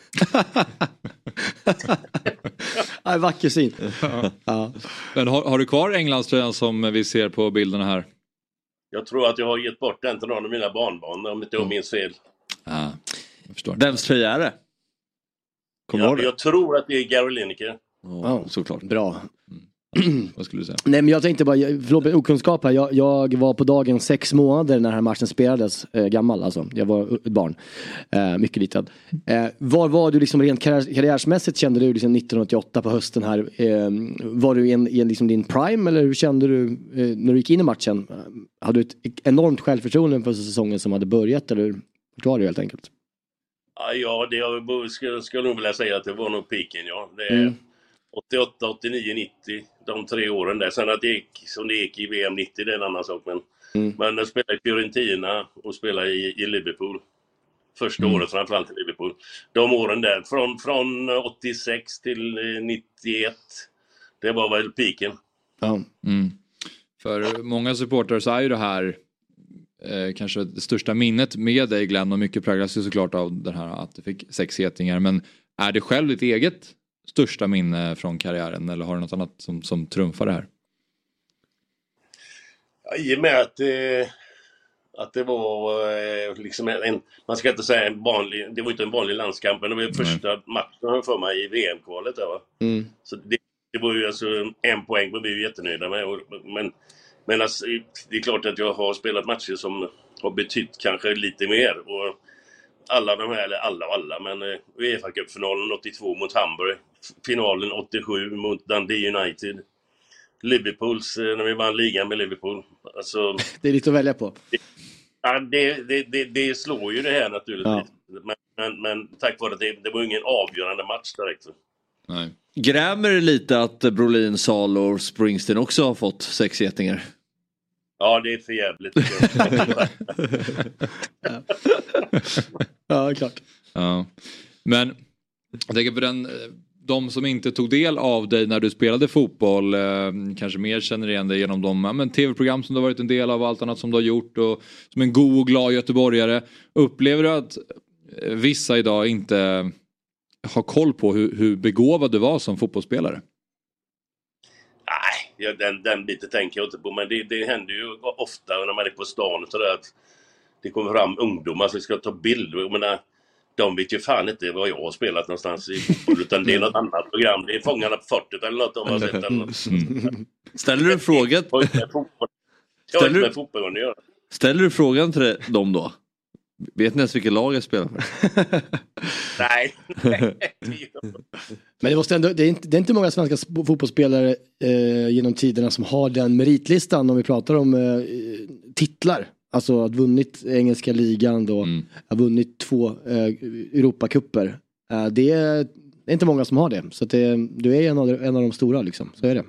Ja, vacker syn. Ja. Men har, har du kvar Englandströjan som vi ser på bilderna här? Jag tror att jag har gett bort den till någon av mina barnbarn om inte jag minns fel. Jag förstår. Vems tröja är det? Kommer Ja, det? jag tror att det är Gary Lineker. Ja, såklart. Bra. Vad skulle du säga? Nej men jag tänkte bara, förlåt med okunskap här, jag, jag var på dagen sex månader när den här matchen spelades, eh, gammal alltså, jag var ett barn, eh, mycket liten. Eh, var var du liksom rent karriär, karriärsmässigt kände du liksom 1988 på hösten här, eh, var du i en, i en liksom din prime eller hur kände du eh, när du gick in i matchen? Hade du ett enormt självförtroende för säsongen som hade börjat eller vart var du helt enkelt? Ja, det jag skulle, skulle nog vilja säga att det var nog piken, ja. Det är Mm. 88, 89, 90, de tre åren där. Sen att det gick som det gick i VM 90, det är en annan sak. Men, Mm. men jag spelade i Fiorentina och spelade i, i Liverpool. Första Mm. året framförallt i Liverpool. De åren där, från, från 86 till eh, 91. Det var väl piken. Ja. Mm. För många supportrar så är ju det här eh, kanske det största minnet med dig Glenn och mycket präglas ju såklart av den här att du fick sex getingar. Men är det själv ditt eget största minne från karriären eller har du något annat som, som trumfar det här? Ja, I och med att eh, Att det var eh, liksom en, man ska inte säga en vanlig, det var inte en vanlig landskamp, men det var första matchen för mig i VM-kvalet där va. Mm. Så det, det var ju alltså en poäng var vi ju jättenöjda med. Men, men alltså, det är klart att jag har spelat matcher som har betytt kanske lite mer. Och alla de här, eller alla och alla, men eh, Uefa Cup-finalen 82 mot Hamburg. Finalen 87 mot Dundee United. Liverpools, eh, när vi vann ligan med Liverpool. Alltså, Det är lite att välja på. ja, det, det, det, det slår ju det här naturligtvis. Men, men, men tack vare att det, det var ingen avgörande match direkt. Nej. Grämer det lite att Brolin, Salo och Springsteen också har fått sex getingar? Ja, det är för jävligt. Ja, klart. Ja. Men jag tänker på den, de som inte tog del av dig när du spelade fotboll eh, kanske mer känner igen dig genom de men tv-program som du har varit en del av och allt annat som du har gjort och som en god och glad göteborgare. Upplever du att eh, vissa idag inte har koll på hur, hur begåvad du var som fotbollsspelare? Ja, den, den biten tänker jag inte på, men det, det händer ju ofta när man är på stan och sådär att det kommer fram ungdomar som ska ta bilder. Jag menar, de vet ju fan inte vad jag har spelat någonstans i fotboll, utan det är något annat program. Det är Fångarna på fortet eller något de har sett. Eller något. Mm. Ställer du en fråga? Det har inte med fotboll- att göra. Ställer du frågan till dem då? Vet ni ens vilket lag jag spelar för? Nej. Men det, måste ändå, det, är inte, det är inte många svenska sp- fotbollsspelare eh, genom tiderna som har den meritlistan om vi pratar om eh, titlar. Alltså att vunnit engelska ligan då, har vunnit två eh, Europacuper. Eh, det, är, det är inte många som har det. Så att det, du är en av, en av de stora liksom, så är det.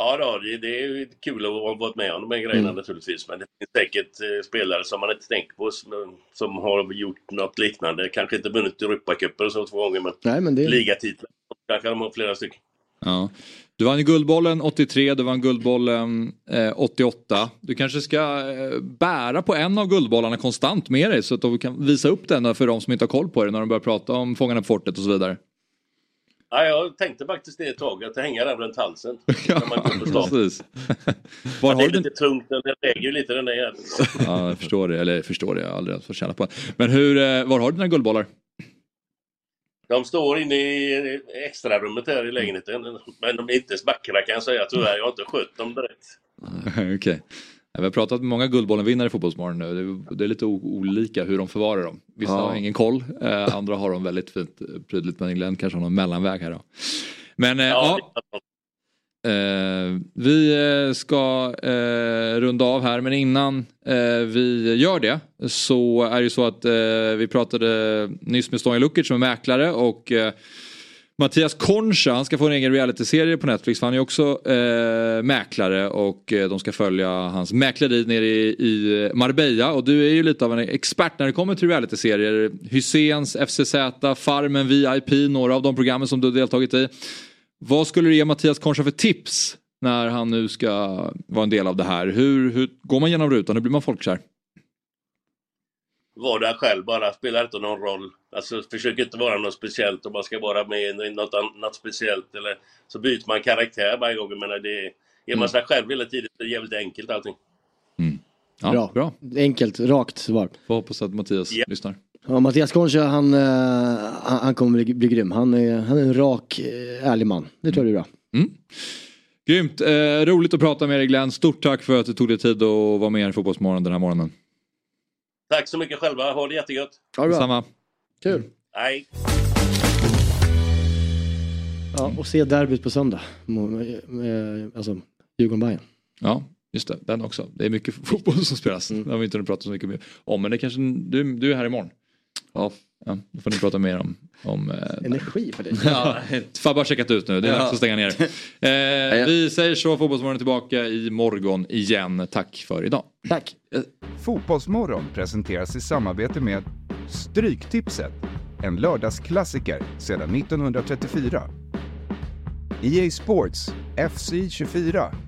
Ja, då, det, det är kul att ha varit med om de här grejerna Mm. naturligtvis. Men det finns säkert eh, spelare som man inte tänker på som, som har gjort något liknande. Kanske inte vunnit Europacuper och så två gånger, men, Nej, men det... ligatitlar. Kanske de har flera stycken. Ja. Du vann Guldbollen 83, du vann Guldbollen eh, 88. Du kanske ska eh, bära på en av Guldbollarna konstant med dig så att du kan visa upp den för de som inte har koll på det när de börjar prata om Fångarna på fortet och så vidare. Ja, jag tänkte faktiskt det ett tag, att hänga den runt halsen. när man går på stan. Precis. Var det är lite tungt, den väger ju lite den där jäveln. Ja, jag förstår det. Eller förstår det, jag har aldrig fått känna på det. Men hur, eh, var har du dina guldbollar? De står inne i extrarummet här i lägenheten. Men de är inte så vackra kan jag säga tyvärr. Jag har inte skött dem direkt. Okej. Vi har pratat med många Guldbollen-vinnare i Fotbollsmorgon nu. Det är, lite olika hur de förvarar dem. Vissa Ja. har ingen koll, eh, andra har dem väldigt fint eh, prydligt. Men Glenn kanske har någon mellanväg här då. Men eh, ja, Eh, vi ska runda av här men innan vi gör det så är det ju så att vi pratade nyss med Stonja Lukic som är mäklare och Mattias Concha, han ska få en egen realityserie på Netflix för han är också eh, mäklare och eh, de ska följa hans mäkleri nere i, i Marbella och du är ju lite av en expert när det kommer till realityserier. Hyséns, FCZ, Farmen, VIP, några av de programmen som du har deltagit i. Vad skulle du ge Mattias Concha för tips när han nu ska vara en del av det här? Hur, hur går man genom rutan? Hur blir man folkkär? Var där själv bara, spelar inte någon roll. Alltså försök inte vara något speciellt om man ska vara med i något annat speciellt. Eller så byter man karaktär varje gång. Jag menar, det är, är man sig själv hela tiden så är det jävligt enkelt allting. Ja, bra. bra. Enkelt, rakt svar. Får hoppas att Mattias lyssnar. Ja, Mattias Concha, han, eh, han, han kommer bli, bli grym. Han är, han är en rak, eh, ärlig man. Det tror jag är bra. Grymt, eh, roligt att prata med dig Glenn. Stort tack för att du tog dig tid att vara med i Fotbollsmorgon den här morgonen. Tack så mycket själva, ha det jättegött. Ha det bra. Samma. Kul. Hej. Ja, och se derbyt på söndag. Mo- eh, Alltså, Djurgården-Bayern. Ja, just det. Den också. Det är mycket fotboll som spelas. Det har vi inte pratat så mycket om. Men det kanske, du, du är här imorgon. Ja, ja, då får ni prata mer om... om eh, Energi för dig. Ja, Fabbe har checkat ut nu, det är Ja. dags att stänga ner. Eh, vi säger så, Fotbollsmorgon är tillbaka i morgon igen. Tack för idag. Tack. Fotbollsmorgon presenteras i samarbete med Stryktipset, en lördagsklassiker sedan 1934. EA Sports FC 24.